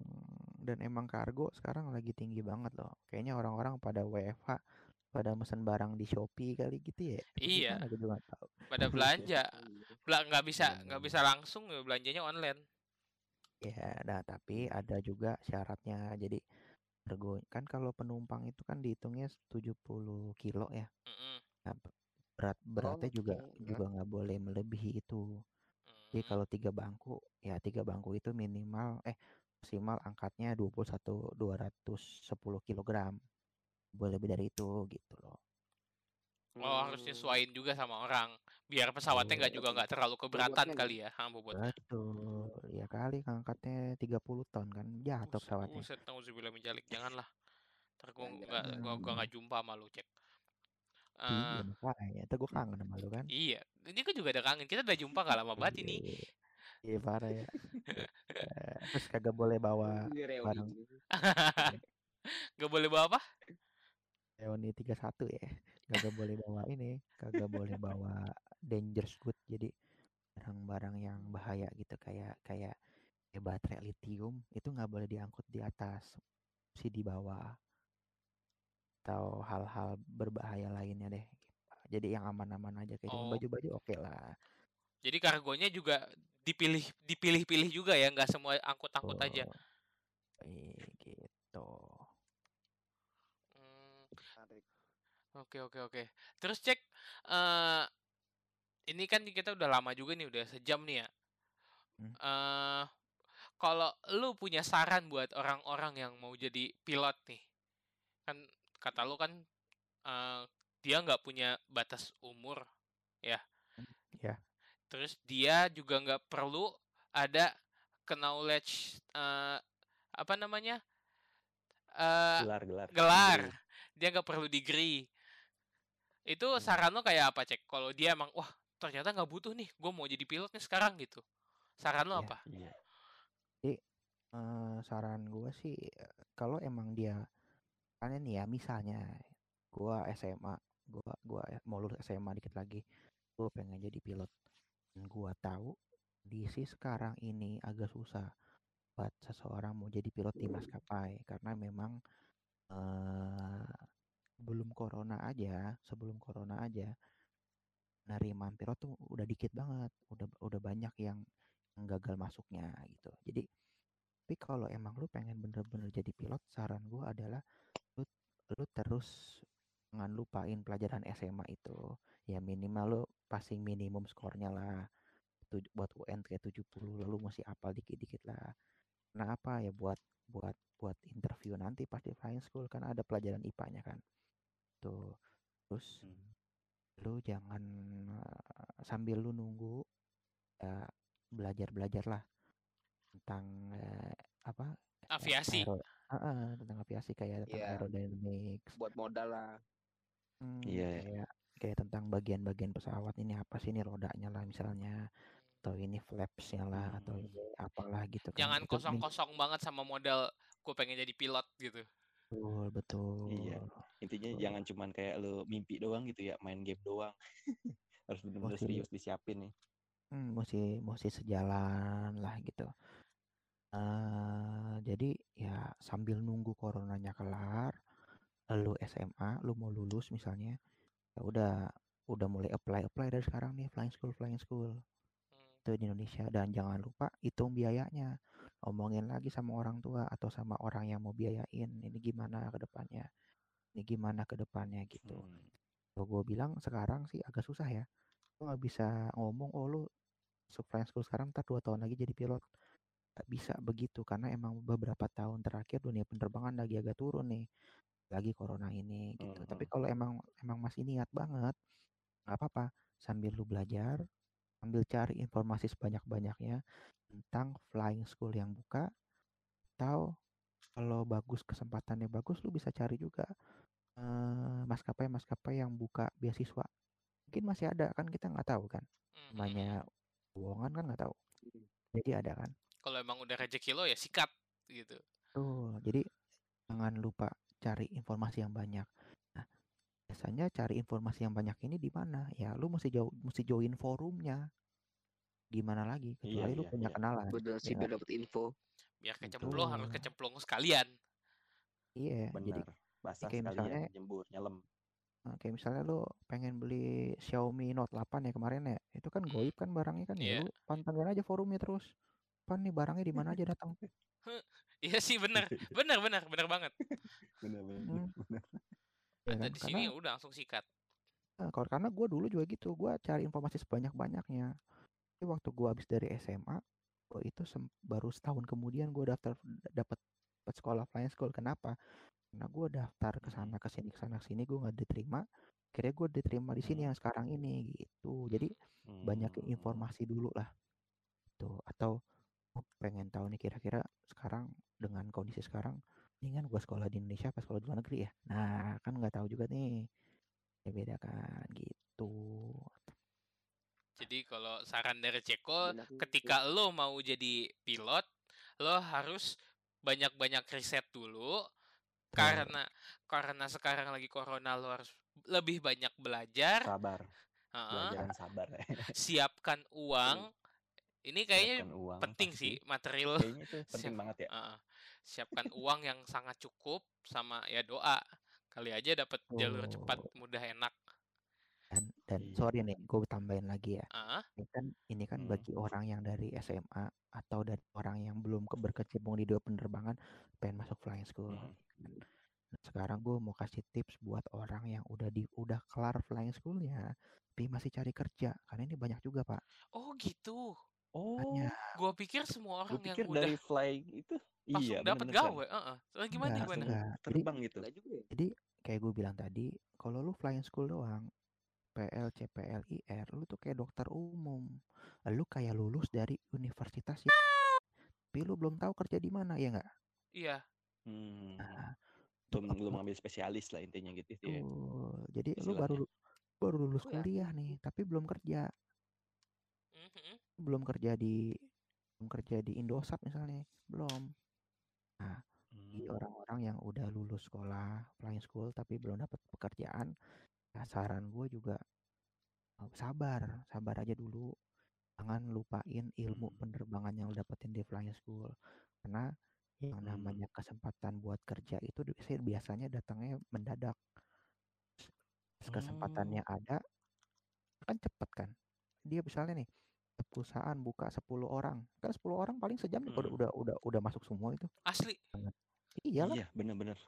dan emang kargo sekarang lagi tinggi banget loh kayaknya orang-orang pada WFH pada mesen barang di Shopee kali gitu ya Iya. nggak tahu Pada <laughs> belanja. Iya. Bela nggak bisa Bener, nggak bener. bisa langsung ya belanjanya online. ya nah tapi ada juga syaratnya jadi kargo kan kalau penumpang itu kan dihitungnya 70 kilo ya Mm-mm. Nah, be- berat beratnya juga oke. juga nggak boleh melebihi itu jadi Mm. kalau tiga bangku ya tiga bangku itu minimal eh maksimal angkatnya 21 210 kilogram boleh lebih dari itu gitu loh Oh, harus nyesuaiin juga sama orang. Biar pesawatnya nggak juga nggak terlalu keberatan kali ya, ha, bobotnya. betul ya kali angkatnya 30 ton kan jatuh Buset, pesawatnya buset, nauzubillah min dzalik. Janganlah. Ntar gua nggak gua gua nggak jumpa sama lu, Cek. iya Eh, makanya itu gue kangen sama lu kan iya, ini kan juga ada kangen. Kita udah jumpa nggak lama banget ini. Iya. Iya parah ya. Eh, Terus kagak boleh bawa barang. <laughs> Gak boleh bawa apa? Reuni 31 ya. Kagak boleh bawa ini, kagak boleh bawa dangerous good. Jadi barang-barang yang bahaya gitu kayak kayak kayak baterai lithium itu nggak boleh diangkut di atas, sih di bawah. Atau hal-hal berbahaya lainnya deh. Jadi yang aman-aman aja kayak cuma Oh. baju-baju oke lah. Jadi kargonya juga dipilih dipilih-pilih juga ya, nggak semua angkut-angkut aja. Oh, iya, gitu. Hmm, Menarik. Oke oke oke. Terus cek eh ini kan kita udah lama juga nih, udah sejam nih ya. Hmm. Eh kalau lu punya saran buat orang-orang yang mau jadi pilot nih, kan kata lu kan eh dia nggak punya batas umur, ya. Ya. Terus dia juga nggak perlu ada knowledge eh apa namanya eh gelar gelar. gelar. Dia nggak perlu degree. Itu Hmm. saran lo kayak apa cek? Kalau dia emang wah ternyata nggak butuh nih, gue mau jadi pilot nih sekarang gitu. Saran lo Ya. apa? Iya. eh saran gue sih kalau emang dia kan ini ya misalnya gua SMA gua gua mau lulus SMA dikit lagi gue pengen jadi pilot dan gua tahu di si sekarang ini agak susah buat seseorang mau jadi pilot di maskapai karena memang eh sebelum corona aja, sebelum corona aja penerimaan pilot tuh udah dikit banget, udah udah banyak yang, gagal masuknya gitu. Jadi tapi kalau emang lu pengen bener-bener jadi pilot, saran gua adalah lu lu terus jangan lupain pelajaran SMA itu. Ya minimal lu passing minimum skornya lah. Tuj- buat UN kayak 70 lalu masih apal dikit-dikit lah. Nah apa ya buat buat buat interview nanti pas di flying school kan ada pelajaran IPA-nya kan. Tuh. Terus Hmm. lu jangan eh, sambil lu nunggu ya belajar-belajar lah tentang eh, apa Aviasi. aero, Ah, ah, tentang aviasi kayak tentang Iya. aerodynamics buat modal lah Hmm, Iya. kayak kayak tentang bagian-bagian pesawat ini apa sih ini rodanya lah misalnya atau ini flapsnya lah atau Hmm. ini apalah gitu kan Jangan kosong-kosong banget sama modal gue pengen jadi pilot gitu. betul betul Iya. Intinya Betul. jangan cuman kayak lu mimpi doang gitu ya, main game doang. <laughs> Harus bener-bener Mesti- serius disiapin nih. Hmm, mesti mesti sejalan lah gitu. eh jadi ya sambil nunggu coronanya kelar, lu SMA, lu mau lulus misalnya, ya udah udah mulai apply apply dari sekarang nih flying school flying school. Itu di Indonesia dan jangan lupa hitung biayanya, omongin lagi sama orang tua atau sama orang yang mau biayain ini gimana ke depannya, ini gimana ke depannya gitu. Hmm. Kalau gue bilang sekarang sih agak susah ya. Lu nggak bisa ngomong, oh lu masuk flying school sekarang ntar dua tahun lagi jadi pilot. Gak bisa begitu karena emang beberapa tahun terakhir dunia penerbangan lagi agak turun nih. Lagi corona ini gitu. Tapi Mhm. kalau emang emang masih niat banget, nggak apa-apa. Sambil lu belajar, sambil cari informasi sebanyak-banyaknya tentang flying school yang buka atau kalau bagus kesempatannya bagus lu bisa cari juga eh, maskapai-maskapai yang buka beasiswa. Mungkin masih ada kan kita nggak tahu kan? Hmm, hmm, hmm. namanya bohongan kan nggak tahu. Jadi ada kan? Kalau emang udah rezeki lo ya sikat gitu. tuh jadi jangan lupa cari informasi yang banyak biasanya cari informasi yang banyak ini di mana ya lu mesti jauh mesti join forumnya gimana lagi kecuali lu iya, punya iya. kenalan bener sih ya biar nggak? dapet info Biar kecemplung harus kecemplung sekalian. iya jadi Benar. Basah kayak sekalian misalnya- jembur, nyelam. Nah, kayak misalnya lu pengen beli Xiaomi Note 8 ya kemarin ya, itu kan goib kan barangnya kan ya, Iya. lu pantengin aja forumnya terus. Pan nih barangnya di mana aja datang. <laughs> Iya sih bener, bener bener bener banget. <laughs> Benar-benar. Hmm. Ya Ada kan? di sini Karena, udah langsung sikat. nah, kalau karena gue dulu juga gitu, gue cari informasi sebanyak-banyaknya. Tapi waktu gue habis dari SMA, gue itu sem- baru setahun kemudian gue daftar dapat dapat sekolah flying school. Kenapa? Karena gue daftar ke sana ke sini ke sana ke sini gue nggak diterima. Akhirnya gue diterima di sini Hmm. yang sekarang ini gitu. Jadi Hmm. informasi dulu lah tuh atau oh, pengen tahu nih kira-kira sekarang dengan kondisi sekarang mendingan gua sekolah di Indonesia apa sekolah di luar negeri ya nah kan nggak tahu juga nih ya beda kan gitu Jadi kalau saran dari Ceko, ketika lo mau jadi pilot, lo harus banyak-banyak riset dulu karena karena sekarang lagi corona lo harus lebih banyak belajar. Sabar. Heeh. Belajar yang sabar. <laughs> siapkan uang. Ini kayaknya Siapkan uang penting pasti. sih material. Kayaknya itu <laughs> penting Siap- banget ya. Heeh. Siapkan uang yang sangat cukup sama ya doa. Kali aja dapat jalur cepat, Oh. mudah, enak. dan dan Iya. sorry nih gue tambahin lagi ya Ah, ini kan ini kan Hmm. bagi orang yang dari SMA atau dari orang yang belum ke- berkecimpung di dunia penerbangan pengen masuk flying school Hmm. Nah, sekarang gue mau kasih tips buat orang yang udah di udah kelar flying schoolnya tapi masih cari kerja karena ini banyak juga pak Oh gitu. Oh, Gua pikir semua gue orang yang pikir udah dari fly itu langsung iya dapat gawe. Heeh. Soalnya gimana Enggak, gimana? enggak. Jadi- Terbang gitu. Juga ya Jadi kayak gue bilang tadi, kalau lu flying school doang, PL, CPL, IR, lu tuh kayak dokter umum. Lu kayak lulus dari universitas yang tapi lu belum tahu kerja di mana ya enggak? Iya. Hmm. Nah, Belum belum ngambil spesialis lah intinya gitu ya. tuh. Jadi lu istilahnya. baru baru lulus Oh ya. kuliah nih, tapi belum kerja, Mhm. belum kerja di belum kerja di Indosat misalnya, belum. Nah, bagi Hmm. orang-orang yang udah lulus sekolah flying school tapi belum dapat pekerjaan, ya saran gue juga sabar, sabar aja dulu. Jangan lupain ilmu Hmm. penerbangan yang lu dapetin di flying school. Karena yang Hmm. namanya kesempatan buat kerja itu biasanya biasanya datangnya mendadak. Terus kesempatannya Oh. ada, kan cepet kan. Dia misalnya nih, perusahaan buka 10 orang, kan 10 orang paling sejam juga udah Hmm. udah udah udah masuk semua itu. Asli. Iyalah, Iya, bener-bener.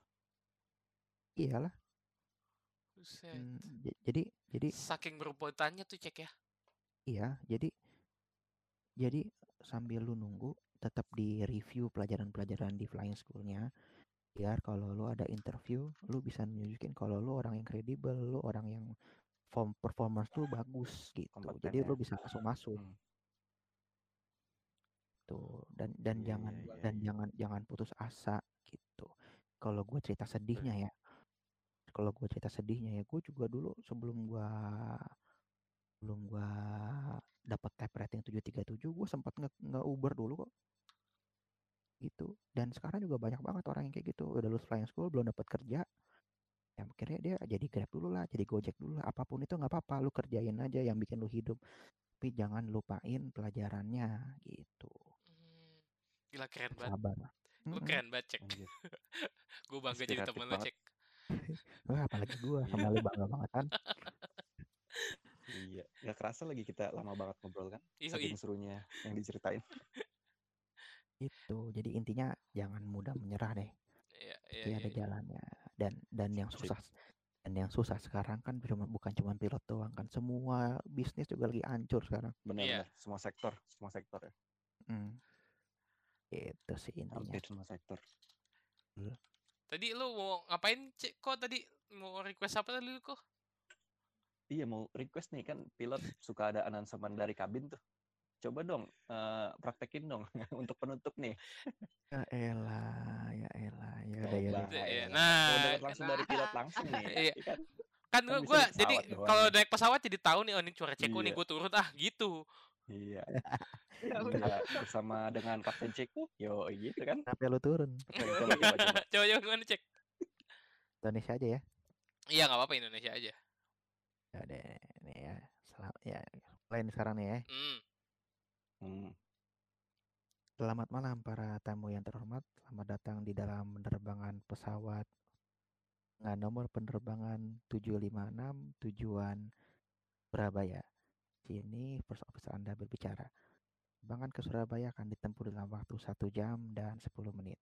iyalah. Hmm, jadi jadi Saking berupotannya tuh cek ya. iya, jadi jadi sambil lu nunggu tetap di review pelajaran-pelajaran di flying schoolnya biar kalau lu ada interview lu bisa nunjukin kalau lu orang yang kredibel lu orang yang form performance tuh bagus gitu. Kompeten jadi ya. lu bisa langsung masuk. Hmm. tuh dan dan Iya, jangan iya, iya, dan iya. jangan jangan putus asa gitu. Kalau gue cerita sedihnya ya. Kalau gue cerita sedihnya ya gue juga dulu sebelum gua sebelum gua dapat type rating 737 gue sempat nge, nge Uber dulu kok. Gitu. Dan sekarang juga banyak banget orang yang kayak gitu. Udah lulus flying school belum dapat kerja ya akhirnya dia jadi grab dulu lah jadi gojek dulu lah apa pun itu nggak apa-apa lu kerjain aja yang bikin lu hidup tapi jangan lupain pelajarannya gitu Hmm. Gila keren banget. sabar Lu keren banget cek. <laughs> Gue bangga jadi temen lu cek. <laughs> Wah, apalagi gua Iya. sama lu bangga banget kan <laughs> Iya, nggak kerasa lagi kita lama banget ngobrol kan, Iya, saking serunya yang diceritain. itu jadi intinya jangan mudah menyerah deh Iya, iya, pasti iya. ada jalannya dan dan yang Sip. susah dan yang susah sekarang kan cuma bukan cuma pilot doang kan semua bisnis juga lagi hancur sekarang Benar-benar, semua sektor, semua sektor ya, hmm. itu sih intinya hampir semua sektor. Tadi lu mau ngapain cek? Kok tadi mau request apa tadi lu kok? Iya mau request nih kan pilot suka ada announcemen dari kabin tuh. Coba dong eh, praktekin dong <laughs> untuk penutup nih. ya elah ya elah ya udah ya. Iya, ya. nah, langsung dari pilot langsung nih. <laughs> Iya. ya kan? Kan Kan gua, naik jadi kalau nih. naik pesawat jadi tahu nih oh ini cuaca ceko nih Iya. gue turun ah gitu. Iya. <laughs> Ya Iya, udah. bersama dengan Kapten Ceko. Yo, gitu kan. kenapa lu turun Coba, coba, gimana cek? Indonesia aja ya Iya nggak apa-apa Indonesia aja. ya udah nih ya selam ya lain sekarang nih ya Hmm. Hmm. Selamat malam para tamu yang terhormat. Selamat datang di dalam penerbangan pesawat dengan nomor penerbangan 756 tujuan Surabaya. Sini first officer Anda berbicara. Penerbangan ke Surabaya akan ditempuh dalam waktu 1 jam dan 10 menit.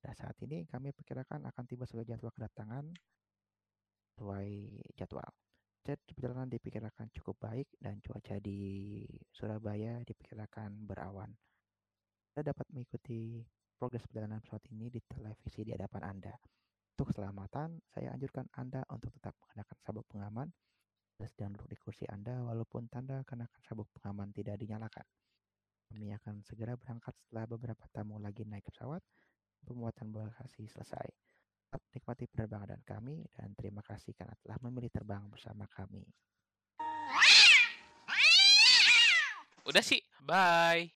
Dan saat ini kami perkirakan akan tiba sesuai jadwal kedatangan sesuai jadwal. Jadi perjalanan diperkirakan cukup baik dan cuaca di Surabaya diperkirakan berawan. Anda dapat mengikuti progres perjalanan pesawat ini di televisi di hadapan Anda. Untuk keselamatan, saya anjurkan Anda untuk tetap mengenakan sabuk pengaman dan sedang duduk di kursi Anda walaupun tanda kenakan sabuk pengaman tidak dinyalakan. Kami akan segera berangkat setelah beberapa tamu lagi naik pesawat. Pembuatan bagasi selesai. Tetap nikmati penerbangan dan kami dan terima kasih karena telah memilih terbang bersama kami. Udah sih. Bye.